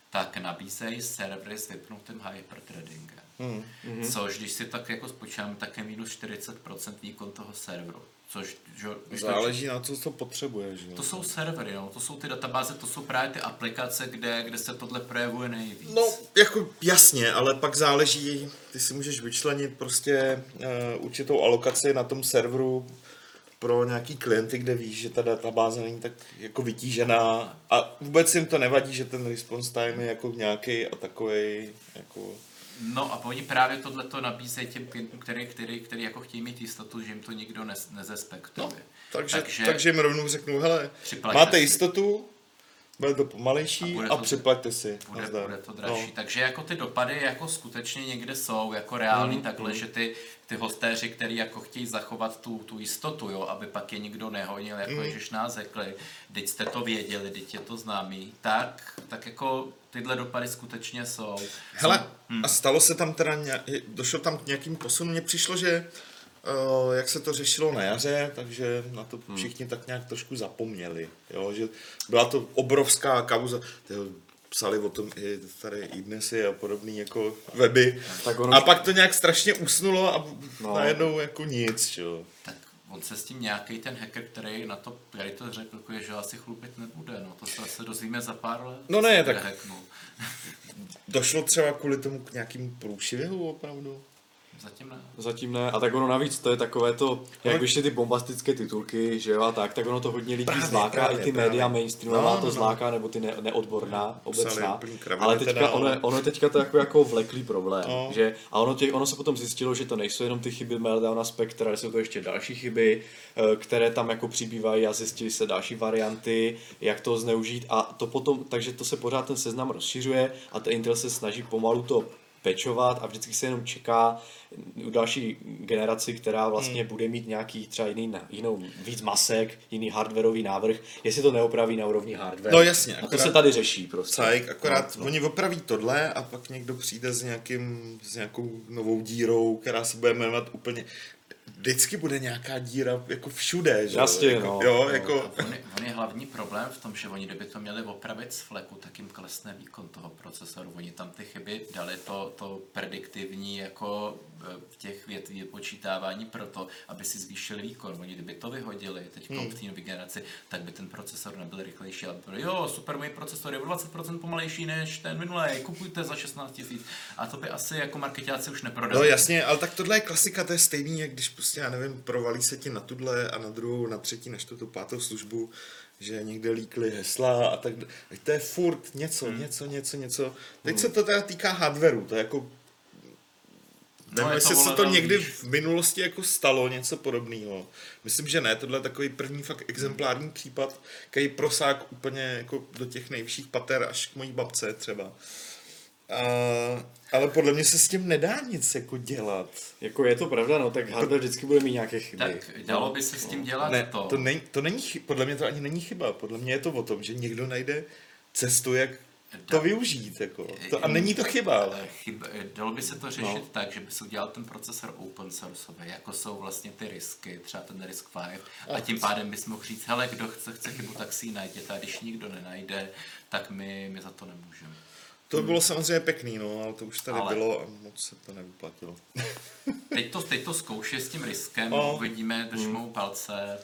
tak nabízejí servery s vypnutým hyperthreadingem. Hmm. Mm. Což, když si tak jako spočítám, tak je minus 40% výkon toho serveru. Což, že, když to- Záleží na to, co potřebuješ. jo. to jsou servery, no, to jsou ty databáze, to jsou právě ty aplikace, kde, kde se tohle projevuje nejvíc. No, jako jasně, ale pak záleží, ty si můžeš vyčlenit prostě uh, určitou alokaci na tom serveru pro nějaký klienty, kde víš, že ta databáze není tak jako vytížená a vůbec jim to nevadí, že ten response time je jako nějaký a takový jako No a oni právě tohle to nabízejí těm klientům, který, který, který jako chtějí mít jistotu, že jim to nikdo nez, nezespektuje. No, takže, takže, takže jim rovnou řeknu, hele, máte si. jistotu, bude to A pomalejší a, to- připlaťte si. bude, Nazdar. bude to dražší. No. No. Takže jako ty dopady jako skutečně někde jsou, jako reální mm, takhle, mm. že ty, ty hostéři, který jako chtějí zachovat tu, tu jistotu, jo, aby pak je nikdo nehonil, jako mm. ježiš nás řekli, teď jste to věděli, teď je to známý, tak, tak jako tyhle dopady skutečně jsou. Hele, a stalo se tam teda, došlo tam k nějakým posunu, mně přišlo, že jak se to řešilo na jaře, takže na to všichni tak nějak trošku zapomněli, jo, že byla to obrovská kauza, tyjo, psali o tom i tady i dnesy a podobný jako weby. Tak ono- a pak to nějak strašně usnulo a No. no. najednou jako nic, jo. Tak on se s tím nějaký ten hacker, který na to, který to řekl, jako je, že asi chlupit nebude, no to se asi dozvíme za pár let. No ne, tak- bude hacknul. Došlo třeba kvůli tomu k nějakým průšvihu opravdu? Zatím ne. Zatím ne. A tak ono navíc to je takové to, jak vyšly ty bombastické titulky, že jo, a tak, tak ono to hodně lidí Právě, zláká, právě, i ty právě. média mainstreamová No, to no, no. zláká, nebo ty ne, neodborná, obecná. Ale teďka teda, ono, ono je teďka to jako, jako vleklý problém, No. že, a ono, tě, ono se potom zjistilo, že to nejsou jenom ty chyby Meltdowna Spectra, ale jsou to ještě další chyby, eh, které tam jako přibývají a zjistili se další varianty, jak to zneužít a to potom, takže to se pořád ten seznam rozšiřuje a ten Intel se snaží pomalu to pečovat a vždycky se jenom čeká u další generaci, která vlastně hmm. bude mít nějaký třeba jiný, jinou víc masek, jiný hardwareový návrh, jestli to neopraví na úrovni hardware. No jasně, A to se tady řeší prostě. Cajk, akorát No, no, oni opraví tohle a pak někdo přijde s, nějakým, s nějakou novou dírou, která se bude jmenovat úplně... Vždycky bude nějaká díra jako všude, že jo? Jasně, jako, no. Jo, No. jako... On je, on je hlavní problém v tom, že oni kdyby to měli opravit z fleku, tak jim klesne výkon toho procesoru. Oni tam ty chyby dali to, to prediktivní jako v těch vět vypočítávání proto, aby si zvýšili výkon. Oni kdyby to vyhodili teď Hmm. v té nové generaci, tak by ten procesor nebyl rychlejší, ale byl, jo, super, můj procesor je o 20% pomalejší než ten minulý, kupujte za 16 tisíc. A to by asi jako marketáci už No neprodali. jasně, ale tak tohle je klasika, to je stejný, jak když prostě, já nevím, provalí se ti na tuhle a na druhou, na třetí, na čtvrtou, pátou službu, že někde líkly hesla a tak To je furt něco, Hmm. něco, něco, něco. Teď se to teda týká hardwareu, to je jako No, Nevím, to jestli se to někdy v minulosti jako stalo něco podobného. Myslím, že ne, tohle je takový první fakt exemplární případ, který prosák úplně jako do těch nejvyšších pater až k mojí babce třeba. A, ale podle mě se s tím nedá nic jako dělat. Jako je to pravda, no, tak hardware vždycky bude mít nějaké chyby. Tak dalo by se s tím dělat Ne, to. to, není, to není, podle mě to ani není chyba. Podle mě je to o tom, že někdo najde cestu, jak to využít. Jako. To, a není to chyba, ale... Chyba, dalo by se to řešit No. tak, že by se udělal ten procesor open sourceový, jako jsou vlastně ty risky, třeba ten risk 5, a tím pádem bys mohl říct, hele, kdo chce, chce chybu, tak si ji najděte, a když nikdo nenajde, tak my, my za to nemůžeme. To by bylo samozřejmě pekný, no, ale to už tady Ale- bylo a moc se to nevyplatilo. Teď to, teď to zkoušej s tím riskem, No. uvidíme, držmou palce.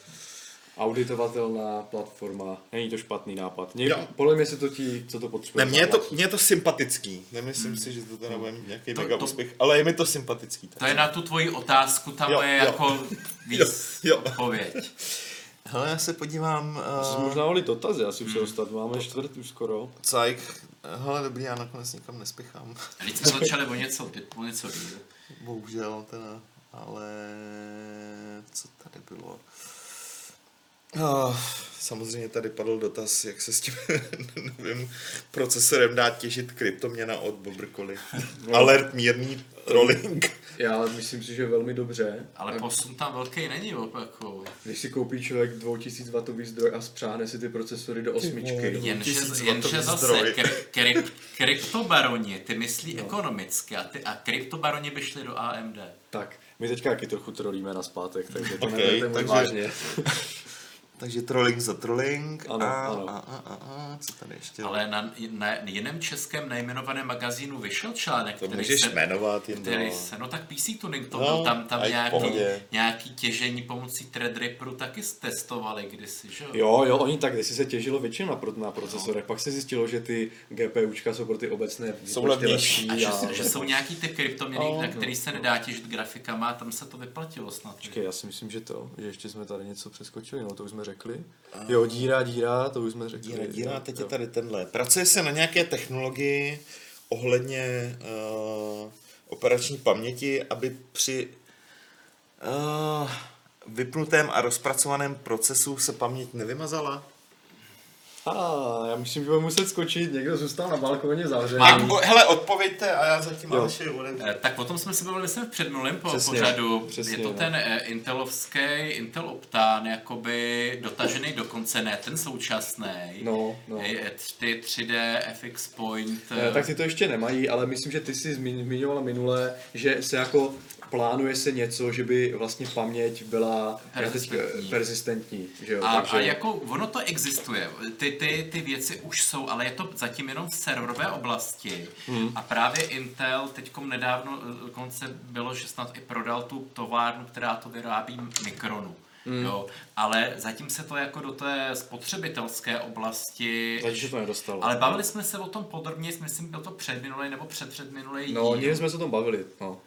Auditovatelná platforma, není to špatný nápad. Něk, podle mě se to ti, co to potřebuje. Ne, mně je to, mně je to sympatický. Nemyslím si, že to teda bude nějaký To- mega to- úspěch, ale je mi to sympatický. To je na tu tvoji otázku, ta Jo, moje jo. jako víc Jo, jo. odpověď. Hele, já se podívám... Jsi Uh, možná volili dotazy, asi už se dostat, máme čtvrt už skoro. Cajk. Hele, dobrý, já nakonec nikam nespěchám. Teď jsme začali o něco, o něco díl. Bohužel teda, ale co tady bylo? Oh, samozřejmě tady padl dotaz, jak se s tím novým procesorem dá těžit kryptoměna od Bobrkoli. No. Alert mírný trolling. Já myslím si, že velmi dobře. Ale posun tam velký není, jako. Když si koupí člověk 2000 W zdroj a spřáhne si ty procesory do osmičky, Jenže, jenže zase kry, kry, kryptobaroni, ty myslí no. ekonomicky a, ty, a kryptobaroni by šli do AMD. tak my teďka taky trochu trolíme na zpátek, takže to Ok, neberte moc takže- vážně. Takže trolling za trolling. Ano, a, ano. A, a, a, a, co tady ještě? Ale na, na jiném českém nejmenovaném magazínu vyšel článek, to který můžeš se, jmenovat jen který se, no tak PC Tuning to No, byl, tam, tam nějaký, pohodě. nějaký těžení pomocí Threadripperu taky testovali kdysi, že jo? Jo, jo, oni tak, kdysi se těžilo většinou na, pro- na procesorech, pak se zjistilo, že ty GPUčka jsou pro ty obecné Jsou výpočty levnější. A že, a- že jsou nějaký ty kryptoměny, No, na který se nedá těžit grafikama a tam se to vyplatilo snad. Počkej, já si myslím, že to, že ještě jsme tady něco přeskočili, no to už jsme řekli. Jo, díra, díra, to už jsme řekli. Díra, díra, teď jo. je tady tenhle. Pracuje se na nějaké technologii ohledně uh, operační paměti, aby při uh, vypnutém a rozpracovaném procesu se paměť nevymazala? A já myslím, že budu muset skočit, někdo zůstal na balkóně zavřený. Mám- Tak, o, hele, odpověďte a já zatím. Aleši odevřu. Eh, Tak o tom jsme se bavili myslím v předminulém po Přesně, pořadu. přesně, je to no. ten eh, Intelovský Intel Optane, jakoby dotažený do konce, ne ten současný. No, no. Eh, Ty 3D FX Point. Eh, Tak ty to ještě nemají, ale myslím, že ty jsi zmi- zmiňoval minule, že se jako plánuje se něco, že by vlastně paměť byla Persistentní. persistentní, že jo, A, takže... a jako ono to existuje, ty, ty, ty věci už jsou, ale je to zatím jenom v serverové oblasti. Hmm. A právě Intel teďkom nedávno eh, dokonce bylo, že snad i prodal tu továrnu, která to vyrábí Mikronu. Hmm. Jo, ale zatím se to jako do té spotřebitelské oblasti Zatím se to nedostalo. ale bavili jsme se o tom podrobně, myslím, byl to předminulý nebo předpředminulý No, díl. někdy jsme se o tom bavili, no,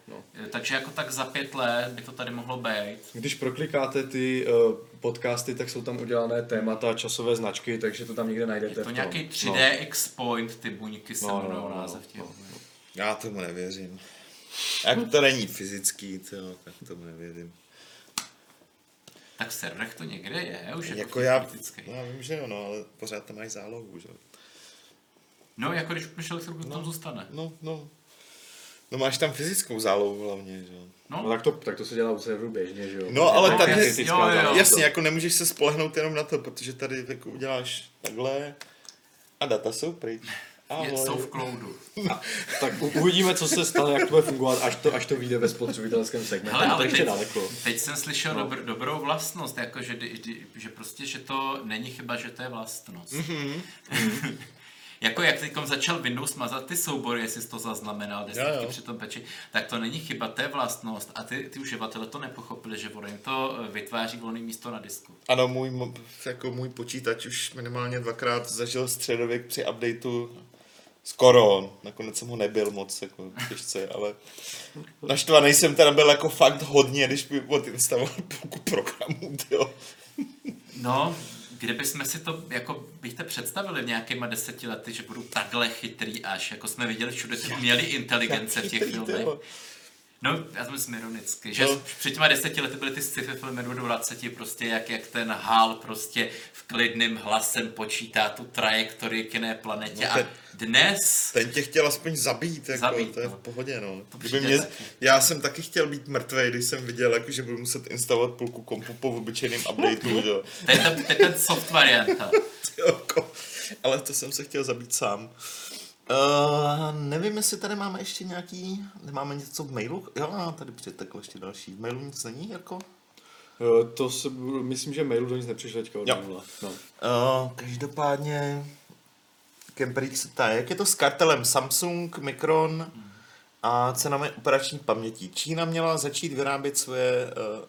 Takže jako tak za pět let by to tady mohlo být. Když proklikáte ty uh, podcasty, tak jsou tam udělané témata, časové značky, takže to tam někde najdete. Je to nějaký 3D X Point, ty buňky se No, no, no, no, název těch. no. Já tomu nevěřím. Jak to není fyzický, to, tak tomu nevěřím. Tak v serverech to někde je, už je Jako to já, no, já vím, že jo, no, ale pořád tam mají zálohu, že jo. No, jako když upneš elektriku, to tam zůstane. No, no. No máš tam fyzickou zálohu hlavně, že jo. No No, tak to, tak to se dělá u serveru běžně, že jo. No, ale No, tady- jo, jo. Jasně, jako nemůžeš se spolehnout jenom na to, protože tady jako uděláš takhle a data jsou pryč. je, Ahoj. jsou v cloudu. Tak u- uvidíme, co se stane, jak to bude fungovat, až to, až to vyjde ve spotřebitelském segmentu. Hele, ale ještě teď, daleko. teď jsem slyšel No. dobr, dobrou vlastnost, jako že, že prostě, že to není chyba, že to je vlastnost. Mhm. jako jak teď začal Windows mazat ty soubory, jestli jsi to zaznamenal, desítky Jo, jo. při tom peči, tak to není chyba, to je vlastnost. A ty, ty uživatele to nepochopili, že ono jim to eh, vytváří volné místo na disku. Ano, můj, jako můj počítač už minimálně dvakrát zažil středověk při updateu skoro, nakonec jsem ho nebyl moc jako těžce, ale naštvaný jsem teda byl jako fakt hodně, když mi odinstaloval půlku programů, jo. No, kdybychom si to, jako byste představili v nějakýma deseti lety, že budou takhle chytrý až, jako jsme viděli všude ty umělé inteligence v těch filmech. Tyjo. No, já jsem myslím ironicky, že No. před těma deseti lety byly ty sci-fi filmy do 20, prostě jak, jak ten Hal prostě v klidným hlasem počítá tu trajektorii k jiné planetě No, a ten- dnes Ten tě chtěl aspoň zabít, jako, Zabít, to je no. v pohodě, no. To Kdyby mě, taky. já jsem taky chtěl být mrtvý, když jsem viděl, jako, že budu muset instalovat půlku kompu po obyčejným updateu, jo. to je ten, to ten soft varianta. Ale to jsem se chtěl zabít sám. Uh, nevím, jestli tady máme ještě nějaký, nemáme něco v mailu? Jo, tady přiteklo ještě další. V mailu nic není, jako? Eh, To se, myslím, že mailu do nic nepřišlo teďka od. No. Uh, každopádně, se ptá, jak je to s kartelem Samsung, Micron a cenami operační paměti? Čína měla začít vyrábět svoje uh,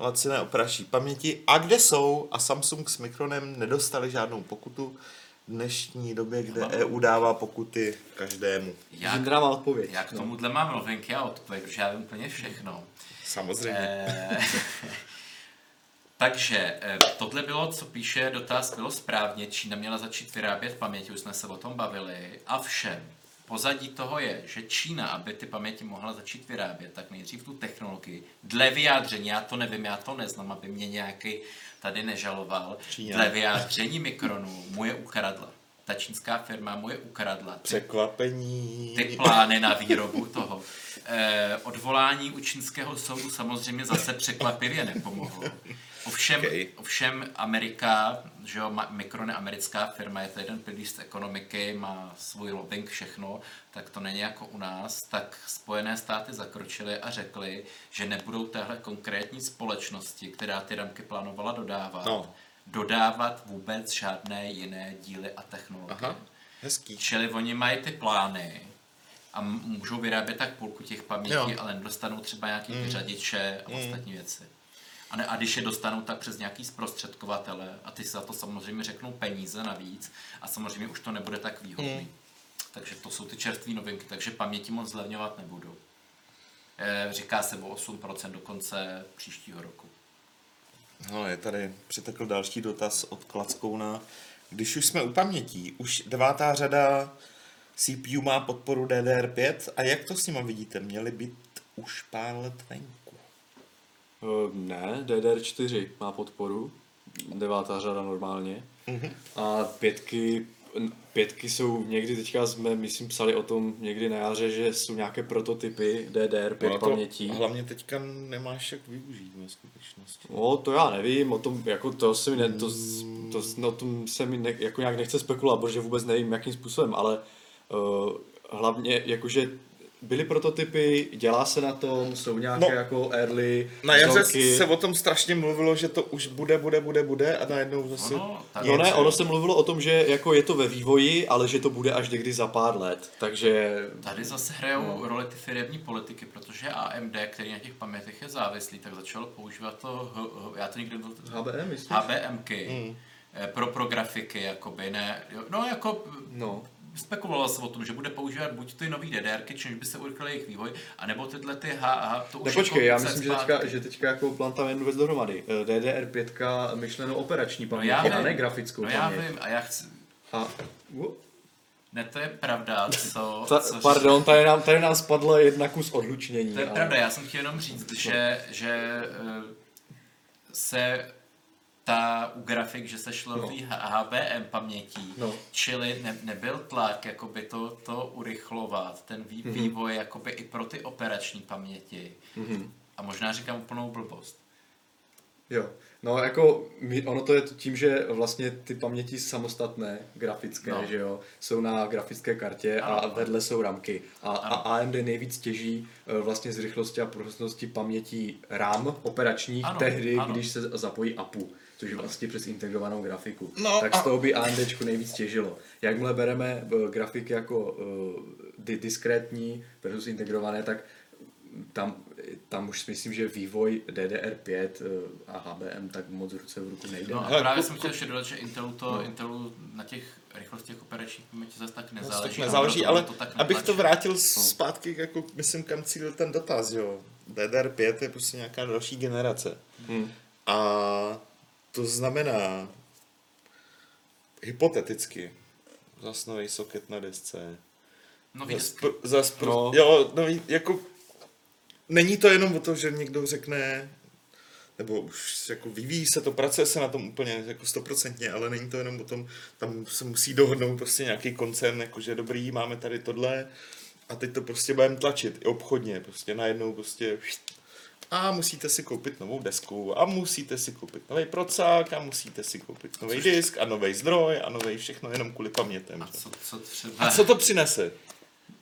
laciné operační paměti a kde jsou? A Samsung s Micronem nedostali žádnou pokutu dnešní době, kde Mám- EU dává pokuty každému. Já, Žindra má odpověď. já k no. tomuhle mám novinky a odpověď, protože já vím úplně všechno. Samozřejmě. Eh, Takže eh, tohle bylo, co píše dotaz, bylo správně. Čína měla začít vyrábět paměti, už jsme se o tom bavili. A všem, pozadí toho je, že Čína, aby ty paměti mohla začít vyrábět, tak nejdřív tu technologii, dle vyjádření, já to nevím, já to neznám, aby mě nějaký tady nežaloval, dle vyjádření Mikronu mu je ukradla. Ta čínská firma mu je ukradla. Ty Překvapení. ty plány na výrobu toho. Eh, odvolání u čínského soudu samozřejmě zase překvapivě nepomohlo. Ovšem, Okay. ovšem Amerika, že jo, Micron je americká firma, je to jeden pilíř ekonomiky, má svůj lobbying, všechno, tak to není jako u nás, tak Spojené státy zakročily a řekly, že nebudou téhle konkrétní společnosti, která ty ramky plánovala dodávat, No. dodávat vůbec žádné jiné díly a technologie. Aha, hezký. Čili oni mají ty plány a můžou vyrábět tak půlku těch pamětí, Jo. ale nedostanou třeba nějaký mm. vyřadiče a ostatní věci. A, ne, a když je dostanou, tak přes nějaký zprostředkovatele a ty si za to samozřejmě řeknou peníze navíc a samozřejmě už to nebude tak výhodný. Mm. Takže to jsou ty čerstvé novinky, takže paměti moc zlevňovat nebudou. E, říká se o 8% do konce příštího roku. No, je tady přitekl další dotaz od Klackouna. Když už jsme u pamětí, už devátá řada CPU má podporu DDR5 a jak to s nima vidíte? Měly být už pár let venku. Uh, ne, DDR4 má podporu, devátá řada normálně. Mm-hmm. A pětky, pětky jsou někdy, teďka jsme, myslím, psali o tom někdy na jaře, že jsou nějaké prototypy DDR5 Ono to pamětí. hlavně teďka nemáš jak využít ve skutečnosti. No, to já nevím, o tom, jako to se mi ne, to, to, no, tom se mi ne, jako nějak nechce spekulovat, protože vůbec nevím, jakým způsobem, ale uh, hlavně, jakože byly prototypy, dělá se na tom, jsou nějaké No. jako early Na jaře vzorky. se o tom strašně mluvilo, že to už bude, bude, bude, bude a najednou zase... Ono, No ne, ono se mluvilo o tom, že jako je to ve vývoji, ale že to bude až někdy za pár let, takže Tady zase hrajou no. roli ty firmní politiky, protože AMD, který na těch pamětech je závislý, tak začalo používat to, H, H, já to nikdy HBM, myslíš? HBMky mm. pro, pro grafiky, jakoby, ne, jo, no jako No. Spekulovalo se o tom, že bude používat buď ty nový DDRky, čímž by se urychlil jejich vývoj, anebo tyhle ty H, H to už Nepočkej, jako já myslím, že teďka, že teďka jako plantám jednu věc dohromady. Eh, DDR5 myšleno operační no paměť, já a ne grafickou no já paměť. vím, a já chci, A, ne, to je pravda, co, ta, co pardon, tady nám, tady nám spadla jedna kus odlučnění. To je ale- pravda, já jsem chtěl jenom říct, že, že eh, se ta u grafik, že se šlo No. HBM pamětí, No. čili ne, nebyl tlak jakoby to, to urychlovat, ten vý, Mhm. vývoj jakoby i pro ty operační paměti. Mhm. A možná říkám úplnou blbost. Jo, no jako my, ono to je tím, že vlastně ty paměti samostatné, grafické, No. že jo, jsou na grafické kartě Ano. a vedle jsou ramky. A, a. AMD nejvíc těží eh, vlastně z rychlosti a prostornosti pamětí RAM operačních Ano, tehdy, ano. když se zapojí APU, což je vlastně přes integrovanou grafiku. No tak a- z toho by AMD nejvíc těžilo. Jakmile bereme eh, grafiky jako uh, di- diskrétní versus integrované, tak tam, tam už si myslím, že vývoj DDR5 eh, a HBM tak moc ruce v ruku nejde. No a Hele, právě ku- jsem chtěl ještě dodat, že Intelu, to, Intelu na těch rychlostech operačních paměti zase tak Nezáleží, nezáleží. tak nezáleží, ale to tak abych to vrátil zpátky, jako myslím, kam cílil ten dotaz, jo. DDR5 je prostě nějaká další generace. Hmm. A to znamená, hypoteticky, zas nový soket na desce, Nový zas, pr- zas pr- No. jo, nový, jako, není to jenom o tom, že někdo řekne, nebo už jako vyvíjí se to, pracuje se na tom úplně jako stoprocentně, ale není to jenom o tom, tam se musí dohodnout prostě nějaký koncern, jakože dobrý, máme tady tohle a teď to prostě budeme tlačit i obchodně, prostě najednou prostě a musíte si koupit novou desku a musíte si koupit nový procák a musíte si koupit nový disk a nový zdroj a nový všechno jenom kvůli pamětem. A co, co třeba... A co to přinese?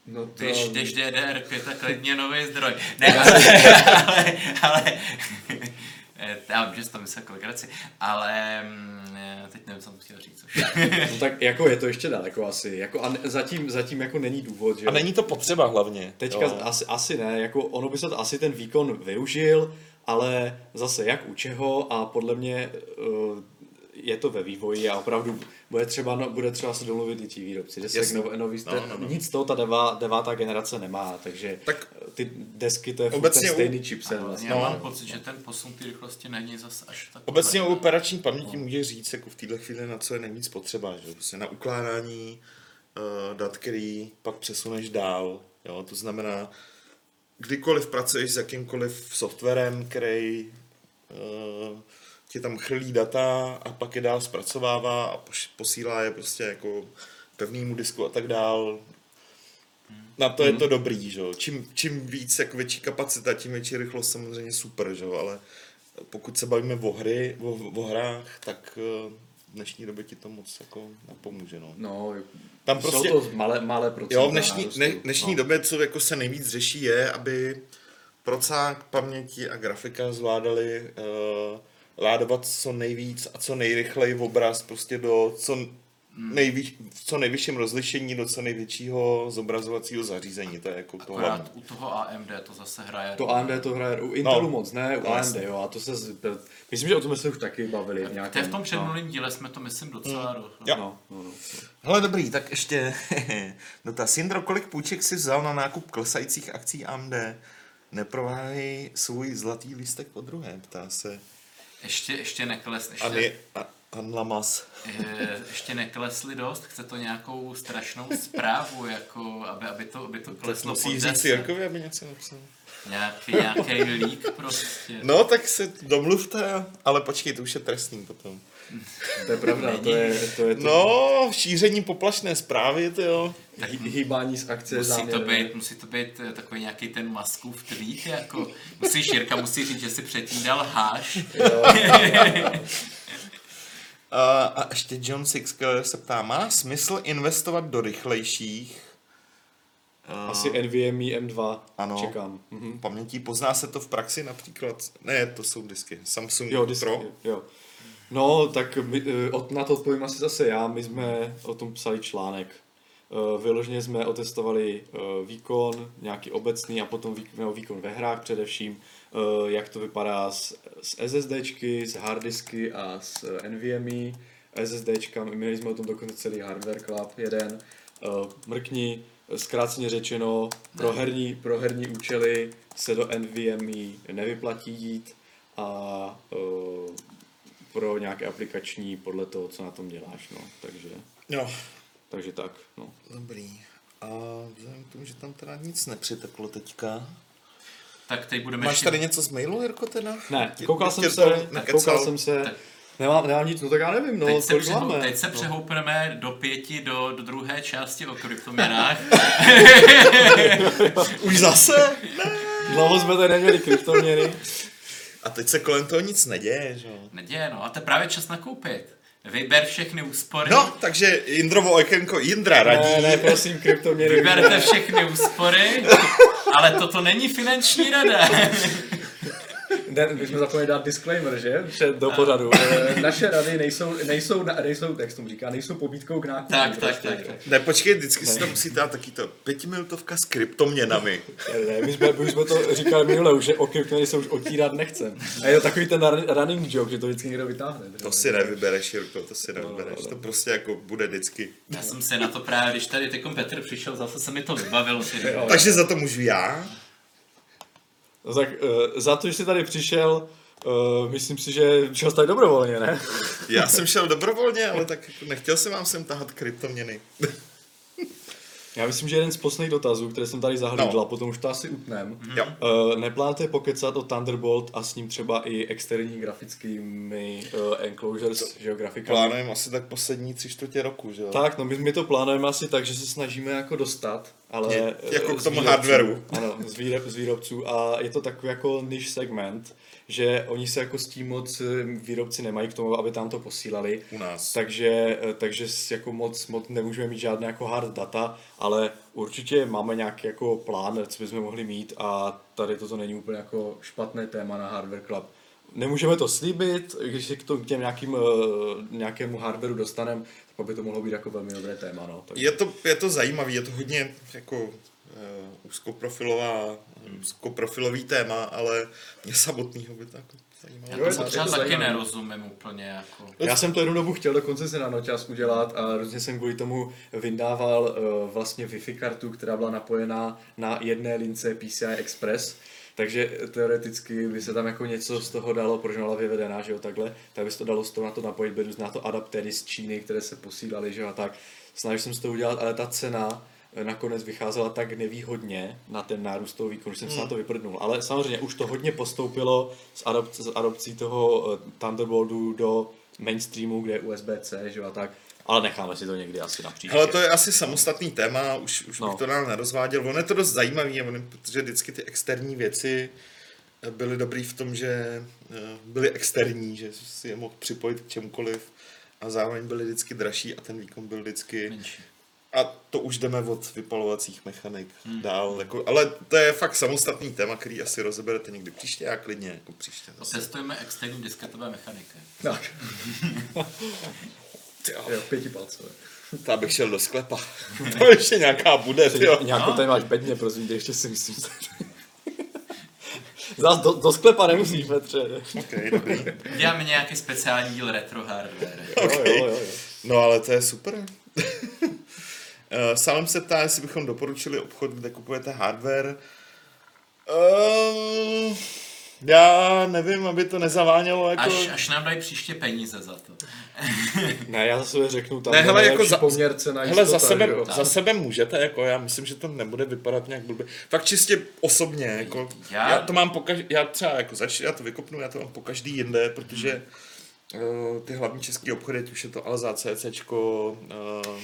No to... Když, když DDR5, tak klidně nový zdroj. Ne, ale, ale, ale já vím, že jsi to myslel k legraci, ale mm, eh, teď nevím, co jsem chtěl říct. No tak jako je to ještě daleko asi. Jako a zatím, zatím jako není důvod, že A není to potřeba hlavně. Teďka jo. asi, asi ne, jako ono by se to asi ten výkon využil, ale zase jak u čeho a podle mě uh, je to ve vývoji a opravdu bude třeba, no, bude třeba se domluvit i ti výrobci. Desek Jasně. no, nový, No, no, no, no. Nic z toho ta devá, devátá generace nemá, takže Tak- ty desky to je Obecně ten u- stejný chipset Ano, vlastně. já No. mám pocit, že ten posun ty rychlosti není zase až tak. Obecně o operační paměti může říct jako v této chvíli, na co je nejvíc potřeba. Že? Prostě na ukládání uh, dat, který pak přesuneš dál. Jo? To znamená, kdykoliv pracuješ s jakýmkoliv softwarem, který uh, ti tam chrlí data a pak je dál zpracovává a posílá je prostě jako pevnému disku a tak dál. Na to je to dobrý, že? jo. Čím, čím víc, jako větší kapacita, tím větší rychlost samozřejmě super, že? jo. ale pokud se bavíme o, hry, o, o hrách, tak eh, v dnešní době ti to moc jako napomůže. No. No, Tam jsou prostě- to malé, malé procenta. Jo, v dnešní, ne, dnešní no. době, co jako se nejvíc řeší, je, aby procák, paměti a grafika zvládali uh, ládovat co nejvíc a co nejrychleji v obraz prostě do co, nejvíc, v co nejvyšším rozlišení do co největšího zobrazovacího zařízení. To je jako to hlavní. U toho AMD to zase hraje. To AMD to hraje, u Intelu No. moc ne, u No, AMD jo, a to se, z- myslím, že o tom jsme se už taky bavili v To nějakém. je v tom předminulém díle jsme to myslím docela mm. Jo. No, no, no. Hele, dobrý, tak ještě dotaz. Jindro, kolik půjček si vzal na nákup klesajících akcí AMD? Neprováhej svůj zlatý lístek po druhé, ptá se. Ještě, ještě nekles, ještě, A, ne, a, Pan Lamas. Eh, ještě neklesly dost, chce to nějakou strašnou zprávu, jako, aby, aby, to, aby to kleslo pod Musí říct 10. Jirkovi, aby něco napsal. Nějaký, nějaký lík prostě. No, tak se domluvte, ale počkej, to už je trestný potom. To je pravda, to je to, je to No, šíření poplašné zprávy, ty jo. hý- hýbání z akce Musí to, záměrně. být, musí to být eh, takový nějaký ten maskův tweet, jako musíš, Jirka musí říct, že si předtím dal háš. A, a ještě John Sixkiller se ptá, má smysl investovat do rychlejších uh, Asi NVMe M2 Ano. čekám. Mhm. pamětí? Pozná se to v praxi například? Ne, to jsou disky. Samsung Jo, disky, Pro. jo. No, tak my, eh, od, na to odpovím asi zase já. My jsme o tom psali článek. Eh, Vyloženě jsme otestovali eh, výkon, nějaký obecný a potom výkon, výkon ve hrách především, jak to vypadá s, s SSDčky, s harddisky a s NVMe. SSDčkami, měli jsme o tom dokonce celý Hardware Club jeden. Mrkni, zkráceně řečeno, pro herní, pro herní účely se do NVMe nevyplatí jít a pro nějaké aplikační podle toho, co na tom děláš, no, takže, Jo, takže tak, no. dobrý. A vzhledem k tomu, že tam teda nic nepřiteklo teďka. Tak teď budeme Máš ještě... tady něco z mailu, Jirko, teda? Ne, koukal jsem se, nekecal? koukal jsem se, Tak. nemám, nemám nic, no tak já nevím, no, Teď se, máme. teď se no. přehoupneme do pěti, do, do druhé části o kryptoměnách. Už zase? Ne. Dlouho jsme tady neměli kryptoměny. A teď se kolem toho nic neděje, že jo? Neděje, no. A to je právě čas nakoupit. Vyber všechny úspory. No, takže Jindrovo okénko Jindra radí. Ne, ne, prosím, kryptoměny. Vyberte všechny úspory, ale toto není finanční rada. Ne, my jsme zapomněli dát disclaimer, že? Před do pořadu. Eh, Naše rady nejsou, nejsou, nejsou, jak se tomu říká, nejsou pobídkou k nákupu. Tak, tak, prostě. tak, tak. Ne, počkej, vždycky si to musí dát taky to pětiminutovka s kryptoměnami. Ne, ne, my jsme, my jsme to říkali minule už, že o kryptoměny se už otírat nechcem. A je to takový ten run- running joke, že to vždycky někdo vytáhne. To si nevybereš, Jirko, to si nevybereš. To prostě jako bude vždycky. Já jsem se na to právě, když tady teď Petr přišel, zase se mi to vybavilo. Takže za to můžu já. No tak uh, za to, že jsi tady přišel, uh, myslím si, že šel jsi tady dobrovolně, ne? Já jsem šel dobrovolně, ale tak nechtěl jsem vám sem tahat kryptoměny. Já myslím, že jeden z posledních dotazů, které jsem tady zahlídl, No. potom už to asi utnem, Jo. uh, neplánujete pokecat o Thunderbolt a s ním třeba i externí grafickými uh, enclosures, že jo, grafikami? Plánujeme asi tak poslední tři čtvrtě roku, že jo? Tak, no my, my to plánujeme asi tak, že se snažíme jako dostat, ale... Je- jako eh, k z tomu výrobců. hardwareu. Ano, z, výrob, z výrobců a je to takový jako niche segment, že oni se jako s tím moc eh, výrobci nemají k tomu, aby tam to posílali. U nás. Takže, eh, takže jako moc, moc nemůžeme mít žádné jako hard data, ale určitě máme nějaký jako plán, co bychom mohli mít a tady toto není úplně jako špatné téma na Hardware Club. Nemůžeme to slíbit, když se k, tomu, k těm nějakým, nějakému hardwareu dostaneme, tak by to mohlo být jako velmi dobré téma. No. Takže, Je to, je to zajímavý, je to hodně jako uh, úzkoprofilová, úzkoprofilový téma, ale mě samotného by to jako zajímalo. Já Jo, je to to- třeba je to taky zajímavý. nerozumím úplně. Jako. Já jsem to jednu dobu chtěl dokonce se na nočas udělat a různě jsem kvůli tomu vyndával uh, vlastně Wi-Fi kartu, která byla napojená na jedné lince PCI Express. Takže teoreticky by se tam jako něco z toho dalo, protože ona byla vyvedená, že jo, takhle, tak by se to dalo z toho na to napojit, různé na to adaptéry z Číny, které se posílaly, že jo, a tak. Snažil jsem se to udělat, ale ta cena eh, nakonec vycházela tak nevýhodně na ten nárůst toho výkonu, že jsem se na to vyprdnul. Ale samozřejmě už to hodně postoupilo s adopcí toho eh, Thunderboltu do mainstreamu, kde je USB-C, že jo, a tak. Ale necháme si to někdy asi na příště. Ale to je asi samostatný téma, už, už No. bych to dál nerozváděl. Ono je to dost zajímavý, ono- protože vždycky ty externí věci byly dobrý v tom, že eh, byly externí, že si je mohl připojit k čemukoliv a zároveň byly vždycky dražší a ten výkon byl vždycky... Menší. A to už jdeme od vypalovacích mechanik hmm. dál. Jako, ale to je fakt samostatný téma, který asi rozeberete někdy příště, já klidně jako příště. Zase. Testujeme externí disketové mechaniky. Tak. Jo, pětipalcové. to abych šel do sklepa. to ještě nějaká bude, jo. Nějakou tady máš bedně, prosím tě, ještě si myslím. Zas do, do sklepa nemusíš, Petře. Okay, dobrý. Děláme nějaký speciální díl retro hardware. Jo, jo, jo, jo. No ale to je super. Eh, Salem se ptá, jestli bychom doporučili obchod, kde kupujete hardware. Um, Já nevím, aby to nezavánělo jako... Až, až nám dají příště peníze za to. Ne, já za sebe řeknu, tam Ne, hele, jako za, poměr cena hele, za, sebe, za sebe můžete, jako já myslím, že to nebude vypadat nějak blbě. Fakt čistě osobně, jako já, Já- to mám po každý, já třeba jako zač, já to vykopnu, já to mám po každý jinde, protože uh, ty hlavní český obchody, ať už je to Alza, CCčko, uh,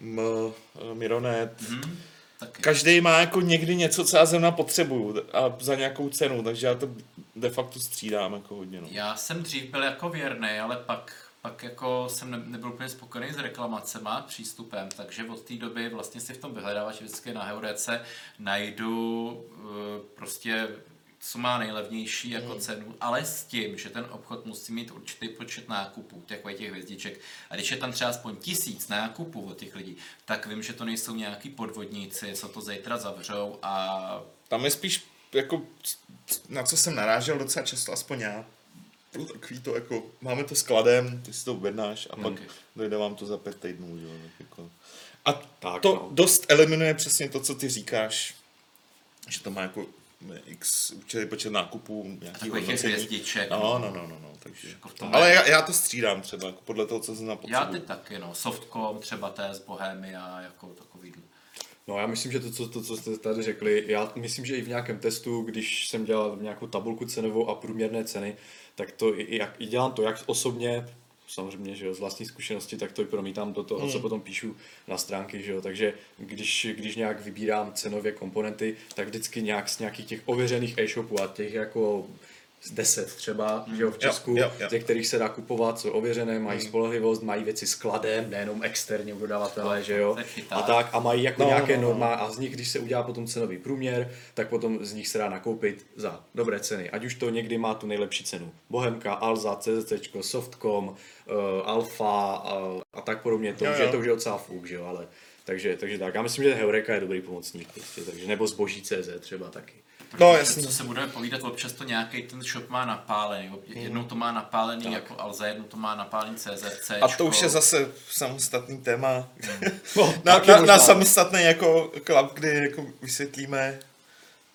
M, uh, Mironet, Hm? Taky. každý má jako někdy něco, co já zrovna potřebuju a za nějakou cenu, takže já to de facto střídám jako hodně. No. Já jsem dřív byl jako věrný, ale pak, pak jako jsem ne, nebyl úplně spokojený s reklamacema, přístupem, takže od té doby vlastně si v tom vyhledávači vždycky na Heurece najdu uh, prostě co má nejlevnější jako cenu, ale s tím, že ten obchod musí mít určitý počet nákupů, takových těch hvězdiček. A když je tam třeba aspoň tisíc nákupů od těch lidí, tak vím, že to nejsou nějaký podvodníci, co to zítra zavřou a Tam je spíš jako, na co jsem narážel docela často, aspoň já. Takový to jako, máme to skladem, ty si to objednáš a pak Ok. dojde vám to za pět týdnů. Jo, jako. A Tak, to no. dost eliminuje přesně to, co ty říkáš, že to má jako x určitý počet nákupů, nějaký hodnocení. hvězdiček. No, no, no, no, no, takže. Jako tom Ale já, já to střídám třeba, jako podle toho, co jsem na Já potřebu. ty taky, no. Softcom, třeba TS Bohemia, jako takový. No já myslím, že to, co, to, co jste tady řekli, já myslím, že i v nějakém testu, když jsem dělal nějakou tabulku cenovou a průměrné ceny, tak to i, jak, i dělám to jak osobně, samozřejmě, že jo, z vlastní zkušenosti, tak to i promítám do toho, co potom píšu na stránky, že jo, takže když, když nějak vybírám cenově komponenty, tak vždycky nějak z nějakých těch ověřených e-shopů a těch jako z 10 třeba, že jo, v Česku, jo, jo. ze kterých se dá kupovat, jsou ověřené, mají spolehlivost, mají věci skladem, nejenom externě u dodavatele, že jo, a tak, a mají jako No, nějaké no, no. norma a z nich, když se udělá potom cenový průměr, tak potom z nich se dá nakoupit za dobré ceny. Ať už to někdy má tu nejlepší cenu. Bohemka, Alza, CZC, Softcom, uh, Alfa uh, a tak podobně. To Jo, jo. to už je docela fuk, že jo, ale takže, takže tak. Já myslím, že Heureka je dobrý pomocník, prostě, takže, nebo zboží CZ třeba taky. No, jasně. Co se budeme povídat, občas to nějaký ten shop má napálený. Jednou to má napálený jako Alza, jednou to má napálený CZC. A to už je zase samostatný téma. No, na, na, možná. na samostatný jako klap, kdy jako vysvětlíme,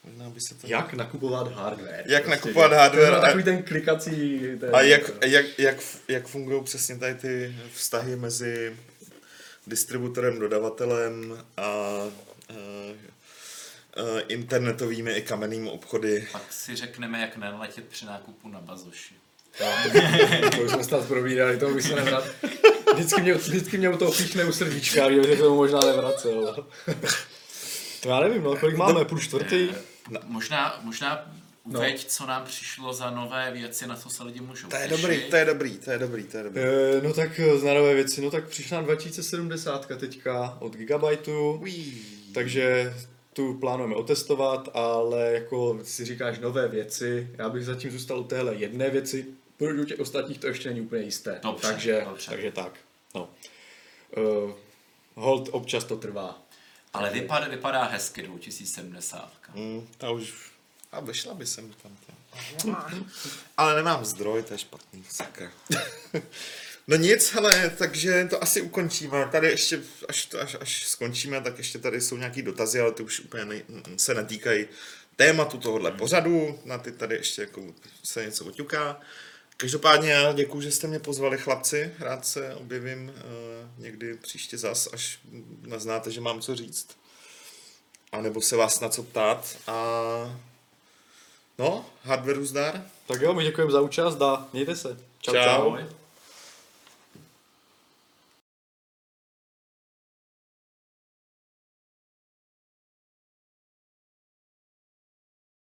možná by se to... Jak nakupovat hardware. Jak nakupovat že? hardware a- Takový ten klikací... Ten, A jak, jak, jak, jak fungují přesně tady ty vztahy mezi distributorem, dodavatelem a, a internetovými i kamennými obchody. Pak si řekneme, jak nenaletět při nákupu na bazoši. To už jsme snad probírali, to bych se nevrat. Vždycky mě, vždycky mě u toho píchne u srdíčka, že bych to možná nevracel. To já nevím, no, kolik máme, půl čtvrtý? Možná, možná No. uveď, co nám přišlo za nové věci, na co se lidi můžou To je těšit. dobrý, to je dobrý, to je dobrý, to je dobrý. E, no tak eh, z nové věci, no tak přišla nám 2070 teďka od Gigabyteu, Uí. takže tu plánujeme otestovat, ale jako si říkáš nové věci, já bych zatím zůstal u téhle jedné věci, protože u těch ostatních to ještě není úplně jisté. Dobře, takže, dobře. takže tak, no. Uh, hold občas to trvá. Ale vypadá, vypadá hezky 2070. Mm, ta už... A vešla by sem tam. Tě. Ale nemám zdroj, to je špatný, sakra. No nic, hele, takže to asi ukončíme. Tady ještě, až, až, až skončíme, tak ještě tady jsou nějaký dotazy, ale ty už úplně ne, se netýkají tématu tohohle pořadu. Na ty tady ještě jako se něco oťuká. Každopádně já děkuji, že jste mě pozvali chlapci. Rád se objevím uh, někdy příště zas, až naznáte, že mám co říct. A nebo se vás na co ptát. A no, hardwareu zdar. Tak jo, my děkujeme za účast a mějte se. Čau, Čau. čau.